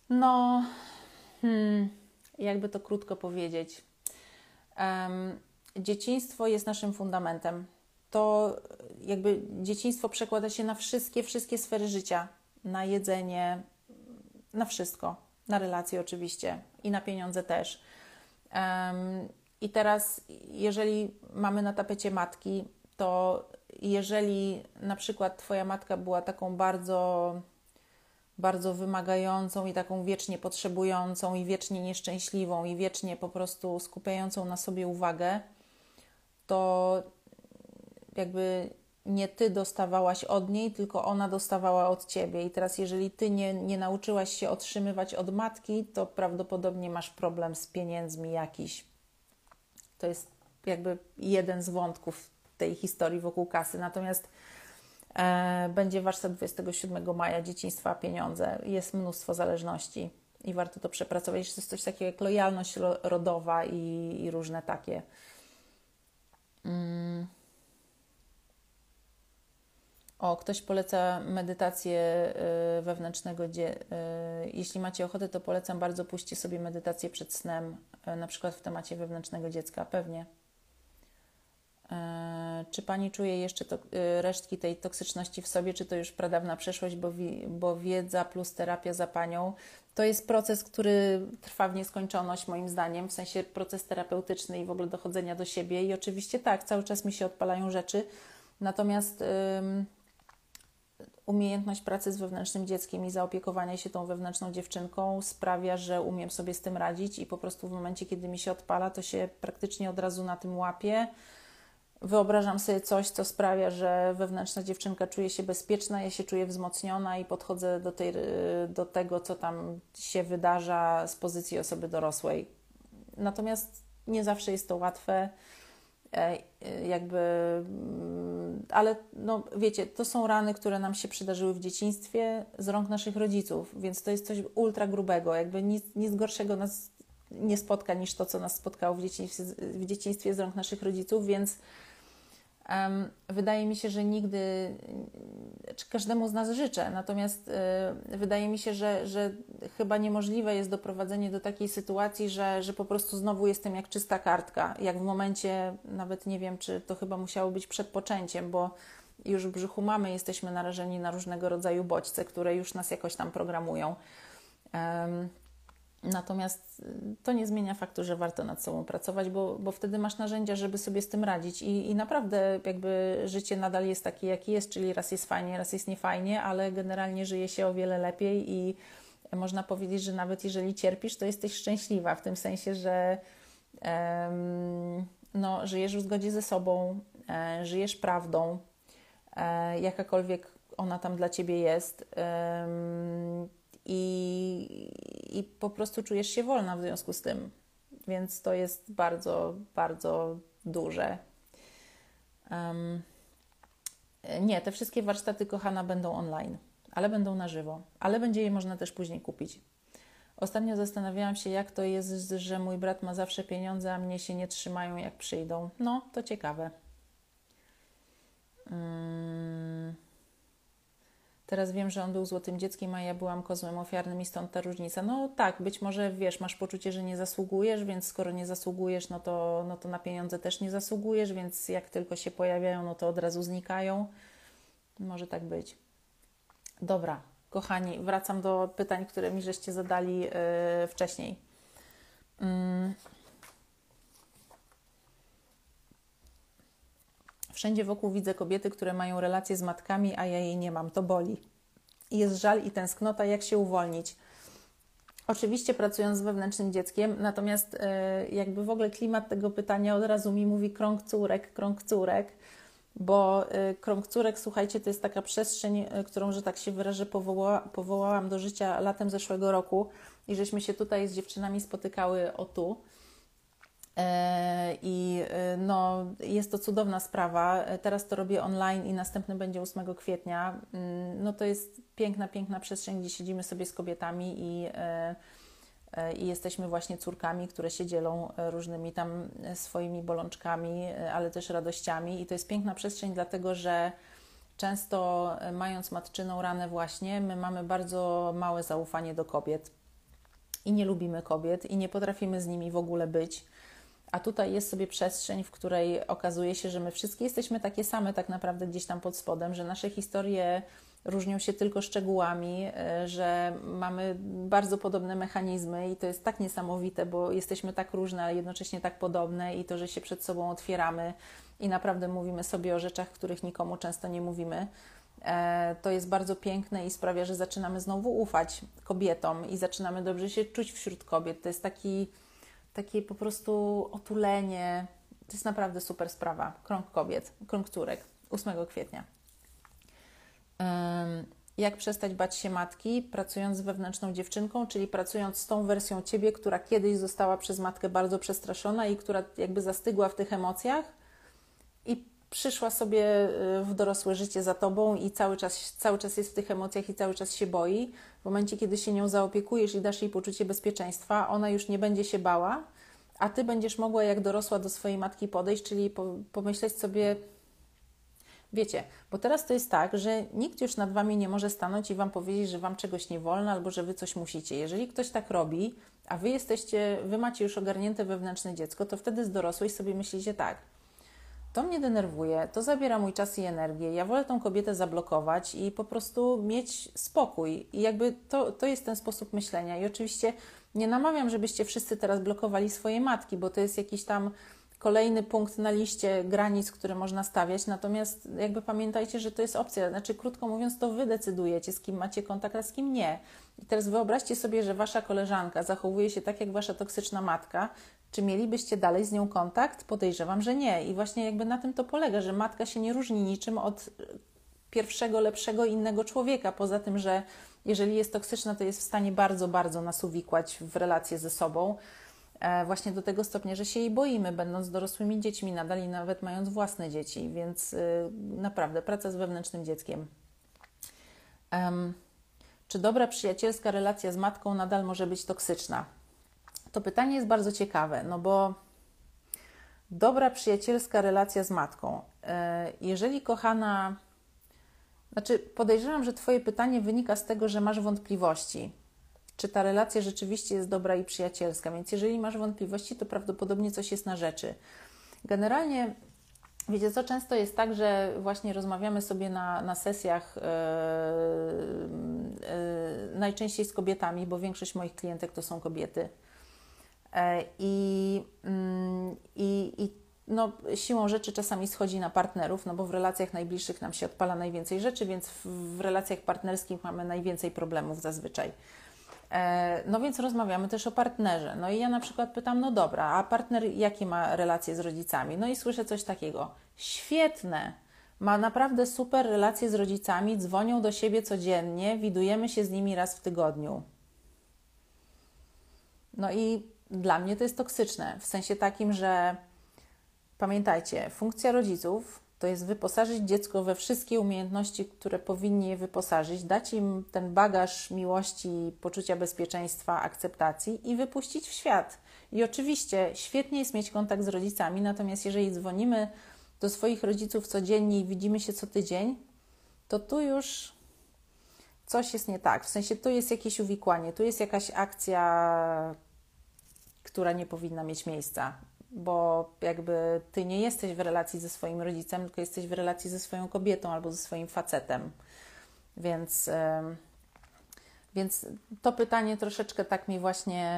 No, hmm jakby to krótko powiedzieć. Um, dzieciństwo jest naszym fundamentem. To jakby dzieciństwo przekłada się na wszystkie, wszystkie sfery życia, na jedzenie, na wszystko, na relacje oczywiście i na pieniądze też. Um, I teraz, jeżeli mamy na tapecie matki, to jeżeli na przykład Twoja matka była taką bardzo bardzo wymagającą i taką wiecznie potrzebującą i wiecznie nieszczęśliwą i wiecznie po prostu skupiającą na sobie uwagę, to jakby nie ty dostawałaś od niej, tylko ona dostawała od ciebie. I teraz, jeżeli ty nie, nie nauczyłaś się otrzymywać od matki, to prawdopodobnie masz problem z pieniędzmi jakiś. To jest jakby jeden z wątków tej historii wokół kasy. Natomiast E, będzie warsztat 27 maja Dzieciństwa Pieniądze. Jest mnóstwo zależności i warto to przepracować. To jest coś takiego jak lojalność rodowa i, i różne takie. Mm. O, ktoś poleca medytację e, wewnętrznego. E, jeśli macie ochotę, to polecam bardzo. Puśćcie sobie medytację przed snem, na przykład w temacie wewnętrznego dziecka. Pewnie. Czy pani czuje jeszcze to, resztki tej toksyczności w sobie, czy to już pradawna przeszłość, bo, wi, bo wiedza plus terapia za panią to jest proces, który trwa w nieskończoność, moim zdaniem, w sensie proces terapeutyczny i w ogóle dochodzenia do siebie. I oczywiście tak, cały czas mi się odpalają rzeczy, natomiast umiejętność pracy z wewnętrznym dzieckiem i zaopiekowania się tą wewnętrzną dziewczynką sprawia, że umiem sobie z tym radzić i po prostu w momencie, kiedy mi się odpala, to się praktycznie od razu na tym łapię wyobrażam sobie coś, co sprawia, że wewnętrzna dziewczynka czuje się bezpieczna, ja się czuję wzmocniona i podchodzę do, tej, do tego, co tam się wydarza z pozycji osoby dorosłej. Natomiast nie zawsze jest to łatwe. E, jakby, mm, ale no wiecie, to są rany, które nam się przydarzyły w dzieciństwie z rąk naszych rodziców, więc to jest coś ultra grubego, jakby nic, nic gorszego nas nie spotka niż to, co nas spotkało w dzieciństwie, w dzieciństwie z rąk naszych rodziców, więc wydaje mi się, że nigdy, czy każdemu z nas życzę, natomiast y, wydaje mi się, że, że chyba niemożliwe jest doprowadzenie do takiej sytuacji, że, że po prostu znowu jestem jak czysta kartka, jak w momencie, nawet nie wiem, czy to chyba musiało być przed poczęciem, bo już w brzuchu mamy jesteśmy narażeni na różnego rodzaju bodźce, które już nas jakoś tam programują. Um, Natomiast y, to nie zmienia faktu, że warto nad sobą pracować, bo, bo wtedy masz narzędzia, żeby sobie z tym radzić. I, I naprawdę jakby życie nadal jest takie, jakie jest, czyli raz jest fajnie, raz jest niefajnie, ale generalnie żyje się o wiele lepiej i można powiedzieć, że nawet jeżeli cierpisz, to jesteś szczęśliwa w tym sensie, że no, żyjesz w zgodzie ze sobą, e, żyjesz prawdą, e, jakakolwiek ona tam dla ciebie jest. Um, i, i po prostu czujesz się wolna w związku z tym. Więc to jest bardzo, bardzo duże. Um, nie, te wszystkie warsztaty kochana będą online, ale będą na żywo, ale będzie je można też później kupić. Ostatnio zastanawiałam się, jak to jest, że mój brat ma zawsze pieniądze, a mnie się nie trzymają, jak przyjdą. No, to ciekawe. Um, Teraz wiem, że on był złotym dzieckiem, a ja byłam kozłem ofiarnym i stąd ta różnica. No tak, być może wiesz, masz poczucie, że nie zasługujesz, więc skoro nie zasługujesz, no to, no to na pieniądze też nie zasługujesz, więc jak tylko się pojawiają, no to od razu znikają. Może tak być. Dobra, kochani, wracam do pytań, które mi żeście zadali yy, wcześniej. Yy. Wszędzie wokół widzę kobiety, które mają relacje z matkami, a ja jej nie mam. To boli. Jest żal i tęsknota, jak się uwolnić. Oczywiście pracując z wewnętrznym dzieckiem, natomiast e, jakby w ogóle klimat tego pytania od razu mi mówi krąg córek, krąg córek, bo e, krąg córek, słuchajcie, to jest taka przestrzeń, e, którą, że tak się wyrażę, powoła, powołałam do życia latem zeszłego roku i żeśmy się tutaj z dziewczynami spotykały o tu. E, I e, no, jest to cudowna sprawa. Teraz to robię online i następny będzie 8 kwietnia. Mm, no to jest piękna, piękna przestrzeń, gdzie siedzimy sobie z kobietami i, e, i jesteśmy właśnie córkami, które się dzielą różnymi tam swoimi bolączkami, ale też radościami. I to jest piękna przestrzeń, dlatego że często mając matczyną ranę właśnie, my mamy bardzo małe zaufanie do kobiet i nie lubimy kobiet i nie potrafimy z nimi w ogóle być a tutaj jest sobie przestrzeń, w której okazuje się, że my wszystkie jesteśmy takie same tak naprawdę gdzieś tam pod spodem, że nasze historie różnią się tylko szczegółami, e, że mamy bardzo podobne mechanizmy i to jest tak niesamowite, bo jesteśmy tak różne, ale jednocześnie tak podobne i to, że się przed sobą otwieramy i naprawdę mówimy sobie o rzeczach, których nikomu często nie mówimy. E, to jest bardzo piękne i sprawia, że zaczynamy znowu ufać kobietom i zaczynamy dobrze się czuć wśród kobiet. To jest taki takie po prostu otulenie. To jest naprawdę super sprawa. Krąg kobiet, krąg córek, 8 kwietnia. Jak przestać bać się matki, pracując z wewnętrzną dziewczynką, czyli pracując z tą wersją ciebie, która kiedyś została przez matkę bardzo przestraszona i która jakby zastygła w tych emocjach i przyszła sobie y, w dorosłe życie za tobą i cały czas, cały czas jest w tych emocjach i cały czas się boi. W momencie, kiedy się nią zaopiekujesz i dasz jej poczucie bezpieczeństwa, ona już nie będzie się bała, a ty będziesz mogła jak dorosła do swojej matki podejść, czyli pomyśleć sobie, Wiecie, bo teraz to jest tak, że nikt już nad wami nie może stanąć i wam powiedzieć, że wam czegoś nie wolno albo że wy coś musicie. Jeżeli ktoś tak robi, a wy jesteście, wy macie już ogarnięte wewnętrzne dziecko, to wtedy z dorosłej sobie myślicie tak. To mnie denerwuje, to zabiera mój czas i energię. Ja wolę tą kobietę zablokować i po prostu mieć spokój. I jakby to, to jest ten sposób myślenia. I oczywiście nie namawiam, żebyście wszyscy teraz blokowali swoje matki, bo to jest jakiś tam kolejny punkt na liście granic, które można stawiać. Natomiast jakby pamiętajcie, że to jest opcja. Znaczy, krótko mówiąc, to wy decydujecie, z kim macie kontakt, a z kim nie. I teraz wyobraźcie sobie, że wasza koleżanka zachowuje się tak jak wasza toksyczna matka, Czy mielibyście dalej z nią kontakt? Podejrzewam, że nie. I właśnie jakby na tym to polega, że matka się nie różni niczym od pierwszego, lepszego innego człowieka. Poza tym, że jeżeli jest toksyczna, to jest w stanie bardzo, bardzo nas uwikłać w relacje ze sobą. E, właśnie do tego stopnia, że się jej boimy, będąc dorosłymi dziećmi nadal i nawet mając własne dzieci. Więc y, naprawdę praca z wewnętrznym dzieckiem. Um, czy dobra przyjacielska relacja z matką nadal może być toksyczna? To pytanie jest bardzo ciekawe, no bo dobra przyjacielska relacja z matką. E, jeżeli kochana, znaczy podejrzewam, że Twoje pytanie wynika z tego, że masz wątpliwości, czy ta relacja rzeczywiście jest dobra i przyjacielska. Więc jeżeli masz wątpliwości, to prawdopodobnie coś jest na rzeczy. Generalnie Wiecie, co często jest tak, że właśnie rozmawiamy sobie na, na sesjach yy, yy, najczęściej z kobietami, bo większość moich klientek to są kobiety. E, I, mm, i, i no, siłą rzeczy czasami schodzi na partnerów, no bo w relacjach najbliższych nam się odpala najwięcej rzeczy, więc w, w relacjach partnerskich mamy najwięcej problemów zazwyczaj. E, no więc rozmawiamy też o partnerze. No i ja na przykład pytam, no dobra, a partner jakie ma relacje z rodzicami? No i słyszę coś takiego. Świetne, ma naprawdę super relacje z rodzicami, dzwonią do siebie codziennie, widujemy się z nimi raz w tygodniu. No i dla mnie to jest toksyczne, w sensie takim, że pamiętajcie, funkcja rodziców to jest wyposażyć dziecko we wszystkie umiejętności, które powinni je wyposażyć, dać im ten bagaż miłości, poczucia bezpieczeństwa, akceptacji i wypuścić w świat. I oczywiście świetnie jest mieć kontakt z rodzicami, natomiast jeżeli dzwonimy do swoich rodziców codziennie i widzimy się co tydzień, to tu już coś jest nie tak. W sensie tu jest jakieś uwikłanie, tu jest jakaś akcja, która nie powinna mieć miejsca bo jakby ty nie jesteś w relacji ze swoim rodzicem, tylko jesteś w relacji ze swoją kobietą albo ze swoim facetem. Więc, więc to pytanie troszeczkę tak mi właśnie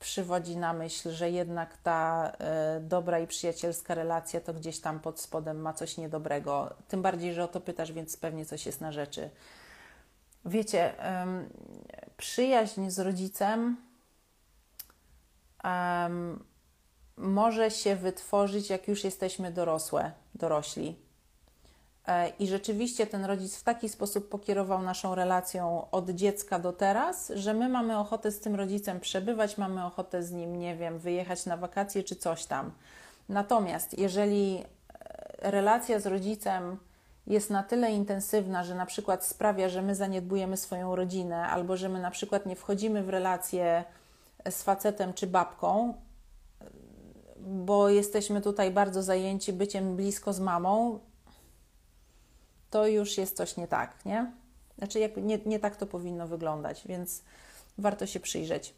przywodzi na myśl, że jednak ta e, dobra i przyjacielska relacja to gdzieś tam pod spodem ma coś niedobrego. Tym bardziej, że o to pytasz, więc pewnie coś jest na rzeczy. Wiecie, przyjaźń z rodzicem może się wytworzyć, jak już jesteśmy dorosłe, dorośli. E, I rzeczywiście ten rodzic w taki sposób pokierował naszą relacją od dziecka do teraz, że my mamy ochotę z tym rodzicem przebywać, mamy ochotę z nim, nie wiem, wyjechać na wakacje czy coś tam. Natomiast jeżeli e, relacja z rodzicem jest na tyle intensywna, że na przykład sprawia, że my zaniedbujemy swoją rodzinę, albo że my na przykład nie wchodzimy w relacje z facetem czy babką, bo jesteśmy tutaj bardzo zajęci byciem blisko z mamą, to już jest coś nie tak, nie? Znaczy, jak, nie, nie tak to powinno wyglądać, więc warto się przyjrzeć.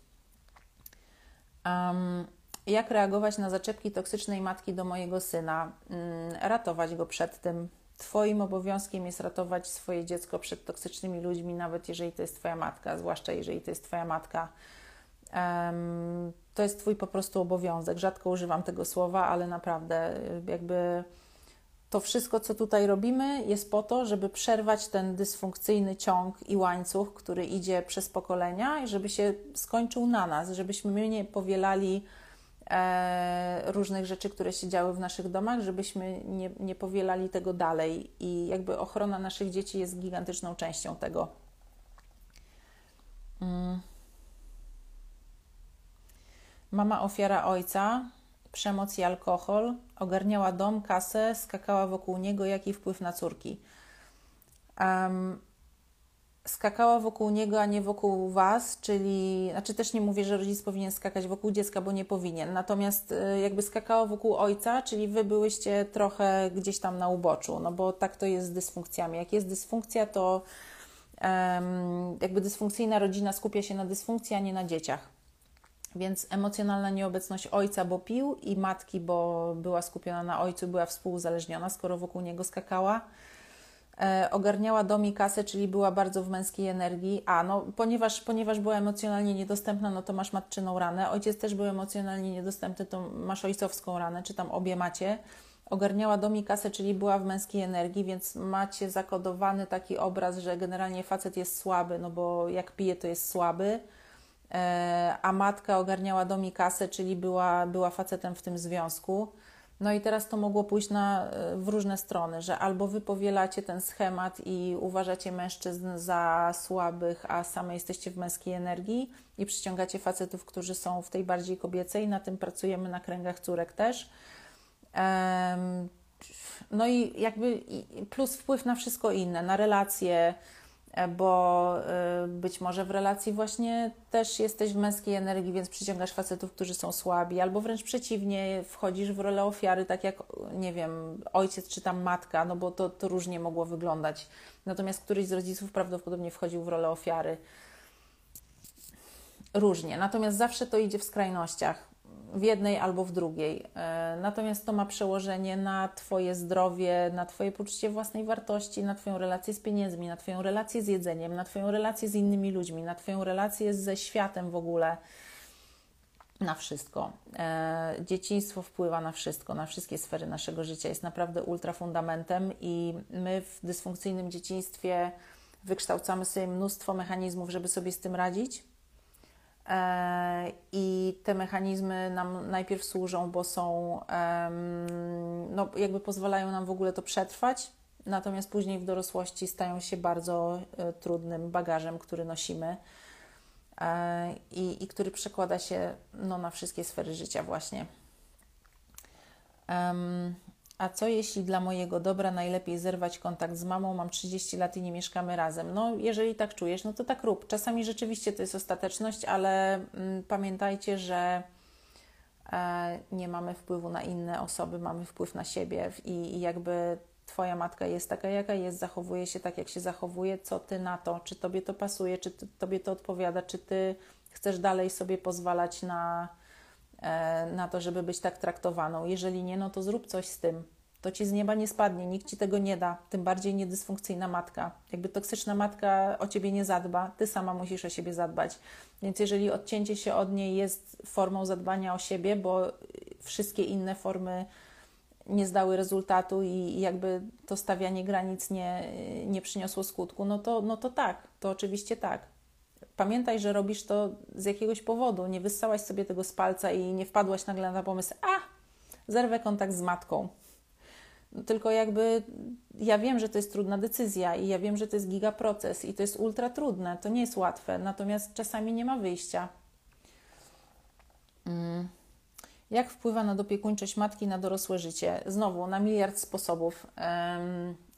Um, jak reagować na zaczepki toksycznej matki do mojego syna? Um, ratować go przed tym. Twoim obowiązkiem jest ratować swoje dziecko przed toksycznymi ludźmi, nawet jeżeli to jest Twoja matka, zwłaszcza jeżeli to jest Twoja matka to jest Twój po prostu obowiązek. Rzadko używam tego słowa, ale naprawdę y, jakby to wszystko, co tutaj robimy, jest po to, żeby przerwać ten dysfunkcyjny ciąg i łańcuch, który idzie przez pokolenia, i żeby się skończył na nas, żebyśmy my nie powielali różnych rzeczy, które się działy w naszych domach, żebyśmy nie, nie powielali tego dalej. I jakby ochrona naszych dzieci jest gigantyczną częścią tego. Mm. Mama ofiara ojca, przemoc i alkohol, ogarniała dom, kasę, skakała wokół niego, jaki wpływ na córki. Um, skakała wokół niego, a nie wokół was, czyli, znaczy też nie mówię, że rodzic powinien skakać wokół dziecka, bo nie powinien, natomiast y, jakby skakała wokół ojca, czyli wy byłyście trochę gdzieś tam na uboczu, no bo tak to jest z dysfunkcjami. Jak jest dysfunkcja, to um, jakby dysfunkcyjna rodzina skupia się na dysfunkcji, a nie na dzieciach. Więc emocjonalna nieobecność ojca, bo pił, i matki, bo była skupiona na ojcu, była współuzależniona, skoro wokół niego skakała. E, ogarniała dom i kasę, czyli była bardzo w męskiej energii. A, no, ponieważ, ponieważ była emocjonalnie niedostępna, no to masz matczyną ranę. Ojciec też był emocjonalnie niedostępny, to masz ojcowską ranę, czy tam obie macie. Ogarniała dom i kasę, czyli była w męskiej energii, więc macie zakodowany taki obraz, że generalnie facet jest słaby, no bo jak pije, to jest słaby a matka ogarniała dom i kasę, czyli była, była facetem w tym związku. No i teraz to mogło pójść na, w różne strony, że albo wy powielacie ten schemat i uważacie mężczyzn za słabych, a same jesteście w męskiej energii i przyciągacie facetów, którzy są w tej bardziej kobiecej. Na tym pracujemy na kręgach córek też. No i jakby plus wpływ na wszystko inne, na relacje, E, bo e, być może w relacji właśnie też jesteś w męskiej energii, więc przyciągasz facetów, którzy są słabi, albo wręcz przeciwnie, wchodzisz w rolę ofiary, tak jak, nie wiem, ojciec czy tam matka, no bo to, to różnie mogło wyglądać. Natomiast któryś z rodziców prawdopodobnie wchodził w rolę ofiary. Różnie. Natomiast zawsze to idzie w skrajnościach w jednej albo w drugiej. E, natomiast to ma przełożenie na Twoje zdrowie, na Twoje poczucie własnej wartości, na Twoją relację z pieniędzmi, na Twoją relację z jedzeniem, na Twoją relację z innymi ludźmi, na Twoją relację ze światem w ogóle. Na wszystko. E, dzieciństwo wpływa na wszystko, na wszystkie sfery naszego życia. Jest naprawdę ultra fundamentem i my w dysfunkcyjnym dzieciństwie wykształcamy sobie mnóstwo mechanizmów, żeby sobie z tym radzić I te mechanizmy nam najpierw służą, bo są, no, jakby pozwalają nam w ogóle to przetrwać, natomiast później w dorosłości stają się bardzo e, trudnym bagażem, który nosimy e, i, i który przekłada się no, na wszystkie sfery życia, właśnie. A co jeśli dla mojego dobra najlepiej zerwać kontakt z mamą? Mam 30 lat i nie mieszkamy razem. No, jeżeli tak czujesz, no to tak rób. Czasami rzeczywiście to jest ostateczność, ale mm, pamiętajcie, że e, nie mamy wpływu na inne osoby, mamy wpływ na siebie i, i jakby Twoja matka jest taka, jaka jest, zachowuje się tak, jak się zachowuje, co Ty na to? Czy Tobie to pasuje, czy Tobie to odpowiada, czy Ty chcesz dalej sobie pozwalać na na to, żeby być tak traktowaną. Jeżeli nie, no to zrób coś z tym. To ci z nieba nie spadnie, nikt ci tego nie da, tym bardziej niedysfunkcyjna matka. Jakby toksyczna matka o ciebie nie zadba, ty sama musisz o siebie zadbać. Więc jeżeli odcięcie się od niej jest formą zadbania o siebie, bo wszystkie inne formy nie zdały rezultatu i jakby to stawianie granic nie, nie przyniosło skutku, no to, no to tak, to oczywiście tak. Pamiętaj, że robisz to z jakiegoś powodu. Nie wyssałaś sobie tego z palca i nie wpadłaś nagle na pomysł, a zerwę kontakt z matką. No, tylko jakby ja wiem, że to jest trudna decyzja i ja wiem, że to jest giga proces i to jest ultra trudne, to nie jest łatwe, natomiast czasami nie ma wyjścia. Mm. Jak wpływa na dopiekuńczość matki na dorosłe życie? Znowu, na miliard sposobów.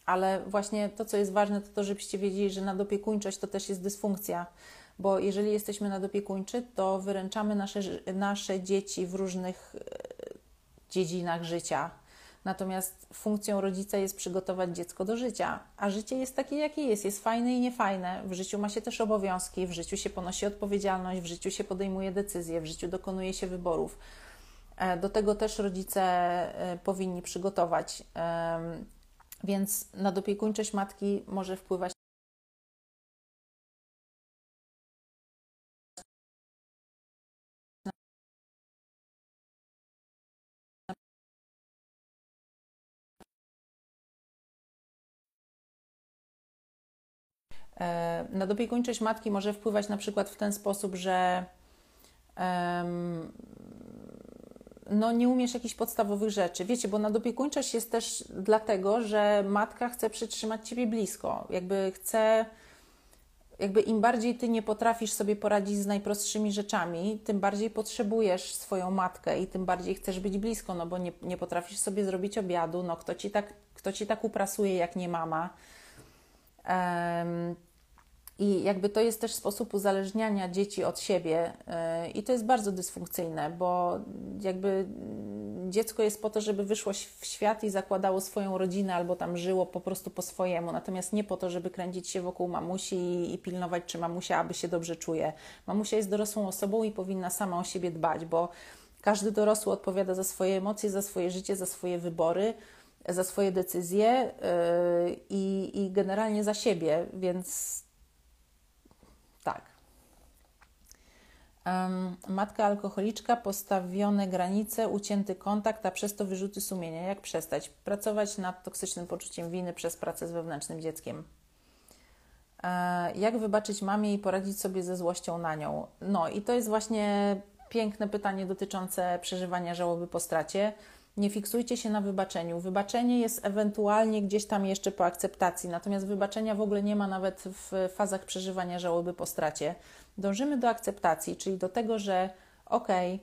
Ale właśnie to, co jest ważne, to to, żebyście wiedzieli, że nadopiekuńczość to też jest dysfunkcja bo jeżeli jesteśmy nadopiekuńczy, to wyręczamy nasze, nasze dzieci w różnych e, dziedzinach życia. Natomiast funkcją rodzica jest przygotować dziecko do życia, a życie jest takie, jakie jest, jest fajne i niefajne. W życiu ma się też obowiązki, w życiu się ponosi odpowiedzialność, w życiu się podejmuje decyzje, w życiu dokonuje się wyborów. E, do tego też rodzice e, powinni przygotować. Więc nadopiekuńczość matki może wpływać E, nadopiekuńczość matki może wpływać na przykład w ten sposób, że um, no nie umiesz jakichś podstawowych rzeczy. Wiecie, bo nadopiekuńczość jest też dlatego, że matka chce przytrzymać Ciebie blisko. Jakby chce, jakby im bardziej Ty nie potrafisz sobie poradzić z najprostszymi rzeczami, tym bardziej potrzebujesz swoją matkę i tym bardziej chcesz być blisko, no bo nie, nie potrafisz sobie zrobić obiadu, no kto Ci tak, kto ci tak uprasuje, jak nie mama. I jakby to jest też sposób uzależniania dzieci od siebie, y, i to jest bardzo dysfunkcyjne, bo jakby dziecko jest po to, żeby wyszło w świat i zakładało swoją rodzinę albo tam żyło po prostu po swojemu, natomiast nie po to, żeby kręcić się wokół mamusi i pilnować, czy mamusia aby się dobrze czuje. Mamusia jest dorosłą osobą i powinna sama o siebie dbać, bo każdy dorosły odpowiada za swoje emocje, za swoje życie, za swoje wybory za swoje decyzje yy, i generalnie za siebie, więc tak. Matka alkoholiczka, postawione granice, ucięty kontakt, a przez to wyrzuty sumienia. Jak przestać? Pracować nad toksycznym poczuciem winy przez pracę z wewnętrznym dzieckiem. E, jak wybaczyć mamie i poradzić sobie ze złością na nią? No i to jest właśnie piękne pytanie dotyczące przeżywania żałoby po stracie. Nie fiksujcie się na wybaczeniu. Wybaczenie jest ewentualnie gdzieś tam jeszcze po akceptacji, natomiast wybaczenia w ogóle nie ma nawet w fazach przeżywania żałoby po stracie. Dążymy do akceptacji, czyli do tego, że okej,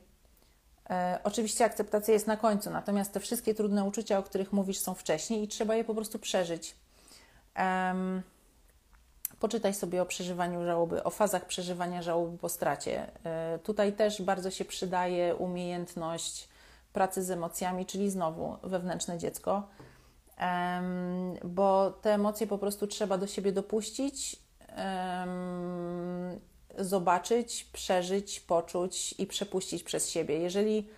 okay, e, oczywiście akceptacja jest na końcu, natomiast te wszystkie trudne uczucia, o których mówisz, są wcześniej i trzeba je po prostu przeżyć. Um, Poczytaj sobie o przeżywaniu żałoby, o fazach przeżywania żałoby po stracie. E, tutaj też bardzo się przydaje umiejętność pracy z emocjami, czyli znowu wewnętrzne dziecko, bo te emocje po prostu trzeba do siebie dopuścić, zobaczyć, przeżyć, poczuć i przepuścić przez siebie. Jeżeli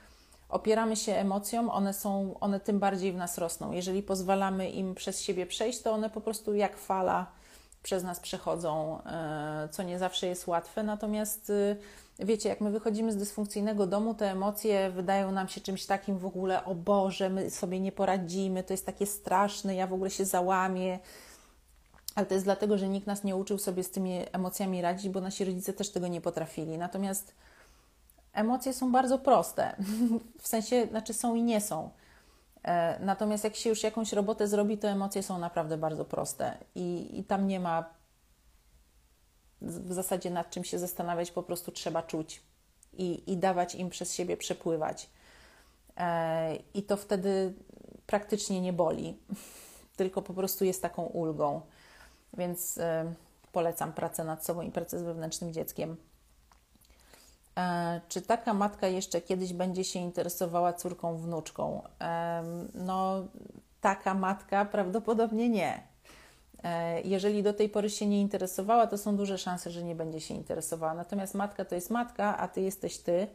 opieramy się emocjom, one są, one tym bardziej w nas rosną. Jeżeli pozwalamy im przez siebie przejść, to one po prostu jak fala przez nas przechodzą, e, co nie zawsze jest łatwe. Natomiast y, wiecie, jak my wychodzimy z dysfunkcyjnego domu, te emocje wydają nam się czymś takim w ogóle, o Boże, my sobie nie poradzimy, to jest takie straszne, ja w ogóle się załamię. Ale to jest dlatego, że nikt nas nie uczył sobie z tymi emocjami radzić, bo nasi rodzice też tego nie potrafili. Natomiast emocje są bardzo proste. *laughs* w sensie, znaczy są i nie są. E, natomiast jak się już jakąś robotę zrobi, to emocje są naprawdę bardzo proste i, i tam nie ma w zasadzie nad czym się zastanawiać, po prostu trzeba czuć i, i dawać im przez siebie przepływać. E, I to wtedy praktycznie nie boli, *laughs* tylko po prostu jest taką ulgą. Więc e, polecam pracę nad sobą i pracę z wewnętrznym dzieckiem. E, czy taka matka jeszcze kiedyś będzie się interesowała córką, wnuczką? No, taka matka prawdopodobnie nie. E, jeżeli do tej pory się nie interesowała, to są duże szanse, że nie będzie się interesowała. Natomiast matka to jest matka, a ty jesteś ty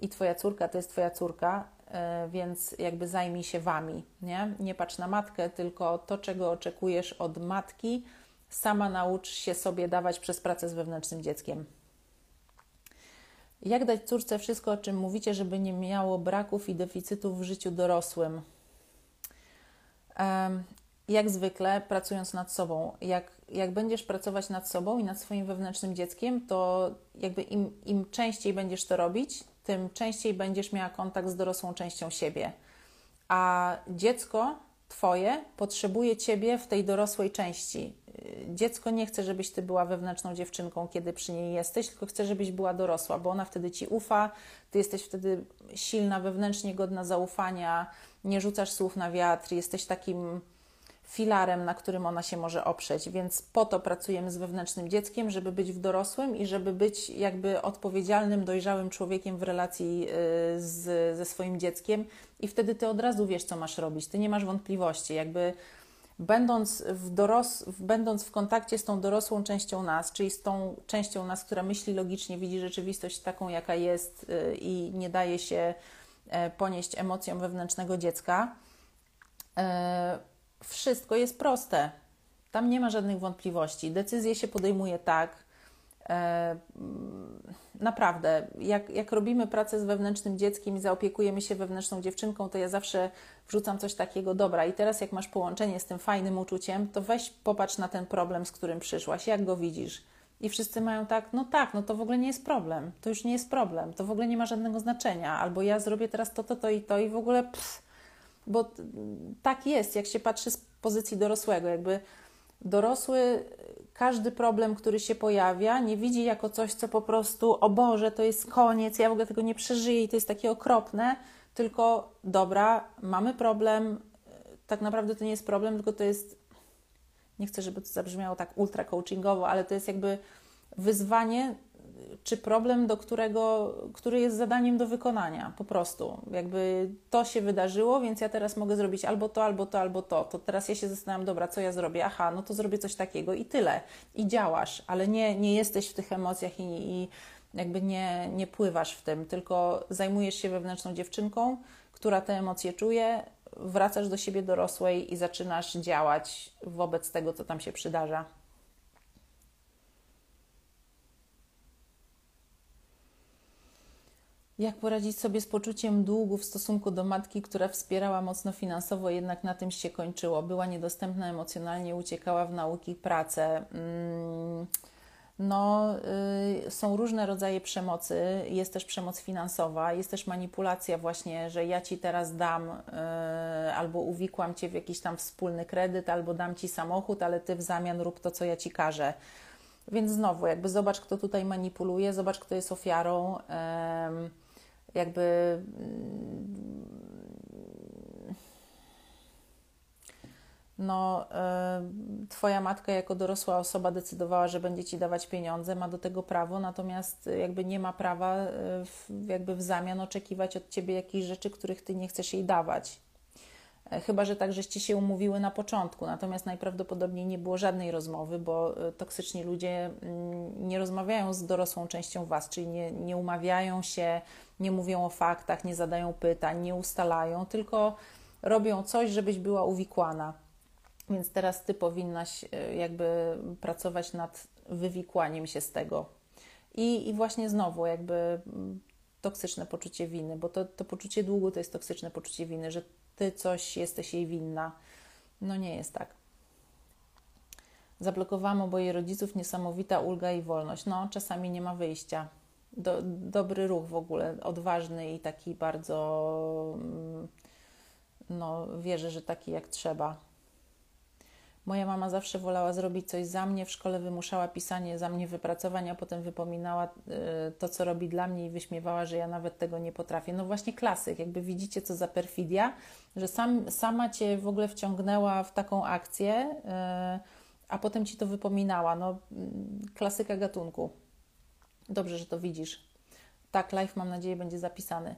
i twoja córka to jest twoja córka, e, więc jakby zajmij się wami. Nie, nie patrz na matkę, tylko to, czego oczekujesz od matki, sama naucz się sobie dawać przez pracę z wewnętrznym dzieckiem. Jak dać córce wszystko, o czym mówicie, żeby nie miało braków i deficytów w życiu dorosłym? Jak zwykle, pracując nad sobą. Jak, jak będziesz pracować nad sobą i nad swoim wewnętrznym dzieckiem, to jakby im, im częściej będziesz to robić, tym częściej będziesz miała kontakt z dorosłą częścią siebie. A dziecko Twoje potrzebuje Ciebie w tej dorosłej części. Dziecko nie chce, żebyś Ty była wewnętrzną dziewczynką, kiedy przy niej jesteś, tylko chce, żebyś była dorosła, bo ona wtedy Ci ufa, Ty jesteś wtedy silna, wewnętrznie godna zaufania, nie rzucasz słów na wiatr, jesteś takim filarem, na którym ona się może oprzeć. Więc po to pracujemy z wewnętrznym dzieckiem, żeby być w dorosłym i żeby być jakby odpowiedzialnym, dojrzałym człowiekiem w relacji y, z, ze swoim dzieckiem. I wtedy ty od razu wiesz, co masz robić. Ty nie masz wątpliwości. Jakby będąc w, doros- będąc w kontakcie z tą dorosłą częścią nas, czyli z tą częścią nas, która myśli logicznie, widzi rzeczywistość taką, jaka jest y, i nie daje się e, ponieść emocjom wewnętrznego dziecka e, wszystko jest proste. Tam nie ma żadnych wątpliwości. Decyzje się podejmuje tak. E, naprawdę, jak, jak robimy pracę z wewnętrznym dzieckiem i zaopiekujemy się wewnętrzną dziewczynką, to ja zawsze wrzucam coś takiego, dobra, i teraz jak masz połączenie z tym fajnym uczuciem, to weź popatrz na ten problem, z którym przyszłaś, jak go widzisz. I wszyscy mają tak, no tak, no to w ogóle nie jest problem, to już nie jest problem, to w ogóle nie ma żadnego znaczenia, albo ja zrobię teraz to, to, to i to i w ogóle pff, bo tak jest, jak się patrzy z pozycji dorosłego, jakby dorosły każdy problem, który się pojawia, nie widzi jako coś, co po prostu, o Boże, to jest koniec, ja w ogóle tego nie przeżyję i to jest takie okropne, tylko dobra, mamy problem, tak naprawdę to nie jest problem, tylko to jest, nie chcę, żeby to zabrzmiało tak ultra coachingowo, ale to jest jakby wyzwanie czy problem, do którego, który jest zadaniem do wykonania, po prostu. Jakby to się wydarzyło, więc ja teraz mogę zrobić albo to, albo to, albo to. To teraz ja się zastanawiam, dobra, co ja zrobię? Aha, no to zrobię coś takiego i tyle. I działasz, ale nie, nie jesteś w tych emocjach i, i jakby nie, nie pływasz w tym, tylko zajmujesz się wewnętrzną dziewczynką, która te emocje czuje, wracasz do siebie dorosłej i zaczynasz działać wobec tego, co tam się przydarza. Jak poradzić sobie z poczuciem długu w stosunku do matki, która wspierała mocno finansowo, jednak na tym się kończyło? Była niedostępna emocjonalnie, uciekała w nauki, pracę. Mm, no, y, są różne rodzaje przemocy. Jest też przemoc finansowa, jest też manipulacja, właśnie, że ja ci teraz dam y, albo uwikłam cię w jakiś tam wspólny kredyt, albo dam ci samochód, ale ty w zamian rób to, co ja ci każę. Więc znowu, jakby zobacz, kto tutaj manipuluje, zobacz, kto jest ofiarą. Jakby no, y, Twoja matka jako dorosła osoba decydowała, że będzie Ci dawać pieniądze, ma do tego prawo, natomiast jakby nie ma prawa w, jakby w zamian oczekiwać od Ciebie jakichś rzeczy, których Ty nie chcesz jej dawać. E, chyba, że tak, żeście się umówiły na początku, natomiast najprawdopodobniej nie było żadnej rozmowy, bo toksyczni ludzie mm, nie rozmawiają z dorosłą częścią Was, czyli nie, nie umawiają się, nie mówią o faktach, nie zadają pytań, nie ustalają, tylko robią coś, żebyś była uwikłana. Więc teraz ty powinnaś e, jakby pracować nad wywikłaniem się z tego. I, i właśnie znowu jakby mm, toksyczne poczucie winy, bo to, to poczucie długu to jest toksyczne poczucie winy, że ty coś jesteś jej winna. No nie jest tak. Zablokowałam oboje rodziców, niesamowita ulga i wolność. No, czasami nie ma wyjścia. Do, dobry ruch w ogóle, odważny i taki bardzo, mm, no, wierzę, że taki jak trzeba. Moja mama zawsze wolała zrobić coś za mnie, w szkole wymuszała pisanie za mnie wypracowań, a potem wypominała y, to, co robi dla mnie i wyśmiewała, że ja nawet tego nie potrafię. No właśnie klasyk, jakby widzicie, co za perfidia, że sam, sama Cię w ogóle wciągnęła w taką akcję, y, a potem Ci to wypominała. No mm, klasyka gatunku. Dobrze, że to widzisz. Tak, live mam nadzieję będzie zapisany.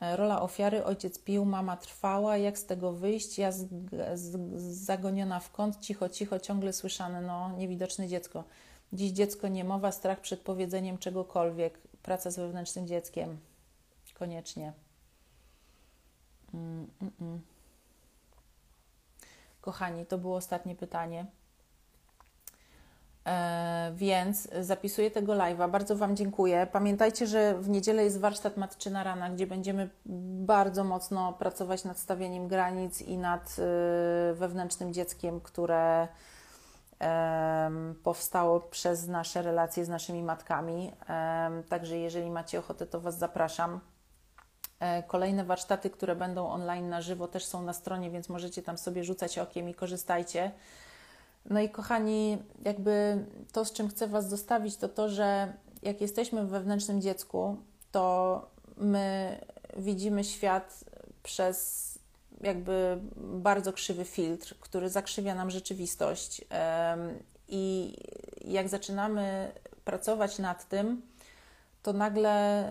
E, rola ofiary, ojciec pił, mama trwała, jak z tego wyjść? Ja z, z, zagoniona w kąt, cicho, cicho, ciągle słyszane, no, niewidoczne dziecko. Dziś dziecko niemowa, strach przed powiedzeniem czegokolwiek, praca z wewnętrznym dzieckiem. Koniecznie. Mm, mm, mm. Kochani, to było ostatnie pytanie. E, więc zapisuję tego live'a. Bardzo Wam dziękuję. Pamiętajcie, że w niedzielę jest warsztat Matczyna Rana, gdzie będziemy bardzo mocno pracować nad stawianiem granic i nad y, wewnętrznym dzieckiem, które powstało przez nasze relacje z naszymi matkami. Także jeżeli macie ochotę, to Was zapraszam. E, kolejne warsztaty, które będą online na żywo, też są na stronie, więc możecie tam sobie rzucać okiem i korzystajcie. No i kochani, jakby to, z czym chcę Was zostawić, to to, że jak jesteśmy w wewnętrznym dziecku, to my widzimy świat przez jakby bardzo krzywy filtr, który zakrzywia nam rzeczywistość. I jak zaczynamy pracować nad tym, to nagle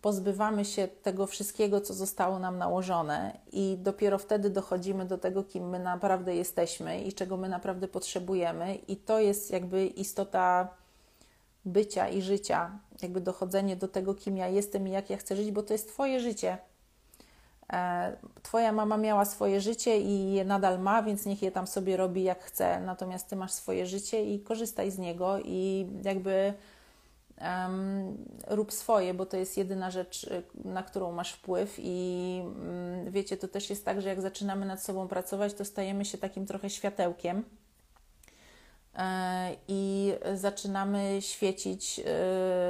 pozbywamy się tego wszystkiego, co zostało nam nałożone, i dopiero wtedy dochodzimy do tego, kim my naprawdę jesteśmy i czego my naprawdę potrzebujemy, i to jest jakby istota bycia i życia, jakby dochodzenie do tego, kim ja jestem i jak ja chcę żyć, bo to jest Twoje życie. E, twoja mama miała swoje życie i je nadal ma, więc niech je tam sobie robi jak chce. Natomiast ty masz swoje życie i korzystaj z niego i jakby rób swoje, bo to jest jedyna rzecz, y, na którą masz wpływ. I um, wiecie, to też jest tak, że jak zaczynamy nad sobą pracować, to stajemy się takim trochę światełkiem e, i zaczynamy świecić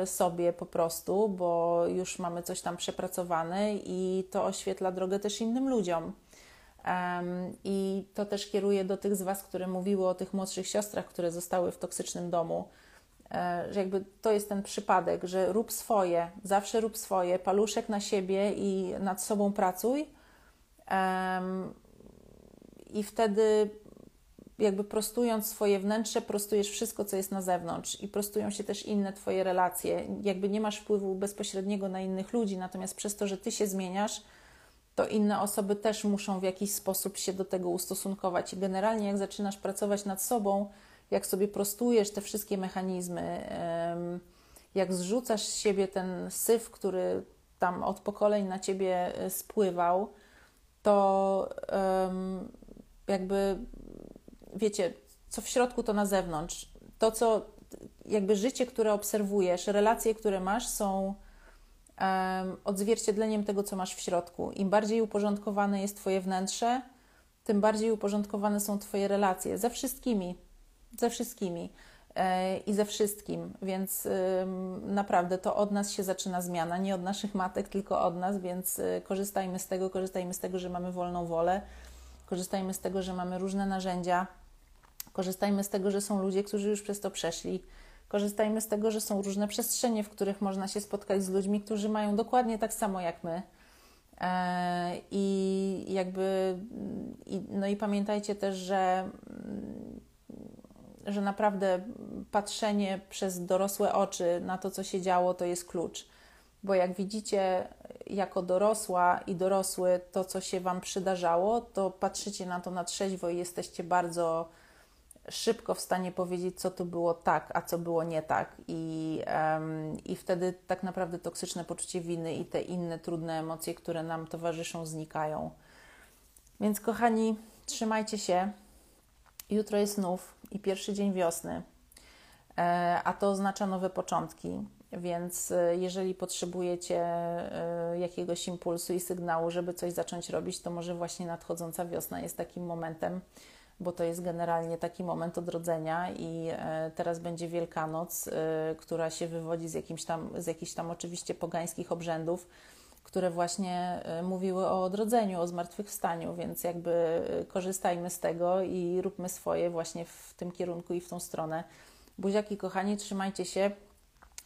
y, sobie po prostu, bo już mamy coś tam przepracowane i to oświetla drogę też innym ludziom. I to też kieruje do tych z Was, które mówiły o tych młodszych siostrach, które zostały w toksycznym domu że jakby to jest ten przypadek, że rób swoje, zawsze rób swoje, paluszek na siebie i nad sobą pracuj. I wtedy jakby prostując swoje wnętrze, prostujesz wszystko, co jest na zewnątrz i prostują się też inne Twoje relacje. Jakby nie masz wpływu bezpośredniego na innych ludzi, natomiast przez to, że Ty się zmieniasz, to inne osoby też muszą w jakiś sposób się do tego ustosunkować. I generalnie, jak zaczynasz pracować nad sobą, jak sobie prostujesz te wszystkie mechanizmy, jak zrzucasz z siebie ten syf, który tam od pokoleń na ciebie e, spływał, to jakby wiecie, co w środku, to na zewnątrz. To, co jakby życie, które obserwujesz, relacje, które masz, są odzwierciedleniem tego, co masz w środku. Im bardziej uporządkowane jest Twoje wnętrze, tym bardziej uporządkowane są Twoje relacje ze wszystkimi, ze wszystkimi e, i ze wszystkim, więc naprawdę to od nas się zaczyna zmiana, nie od naszych matek, tylko od nas, więc e, korzystajmy z tego, korzystajmy z tego, że mamy wolną wolę, korzystajmy z tego, że mamy różne narzędzia, korzystajmy z tego, że są ludzie, którzy już przez to przeszli, korzystajmy z tego, że są różne przestrzenie, w których można się spotkać z ludźmi, którzy mają dokładnie tak samo jak my. E, I jakby, no i pamiętajcie też, że, że naprawdę patrzenie przez dorosłe oczy na to, co się działo, to jest klucz. Bo jak widzicie, jako dorosła i dorosły, to, co się Wam przydarzało, to patrzycie na to na trzeźwo i jesteście bardzo szybko w stanie powiedzieć, co to było tak, a co było nie tak. I, um, I wtedy tak naprawdę toksyczne poczucie winy i te inne trudne emocje, które nam towarzyszą, znikają. Więc, kochani, trzymajcie się. Jutro jest znów i pierwszy dzień wiosny, e, a to oznacza nowe początki. Więc e, jeżeli potrzebujecie e, jakiegoś impulsu i sygnału, żeby coś zacząć robić, to może właśnie nadchodząca wiosna jest takim momentem bo to jest generalnie taki moment odrodzenia i teraz będzie Wielkanoc, która się wywodzi z, jakimś tam, z jakichś tam oczywiście pogańskich obrzędów, które właśnie e, mówiły o odrodzeniu, o zmartwychwstaniu, więc jakby korzystajmy z tego i róbmy swoje właśnie w tym kierunku i w tą stronę. Buziaki kochani, trzymajcie się,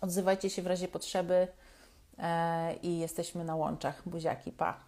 odzywajcie się w razie potrzeby i jesteśmy na łączach. Buziaki, pa!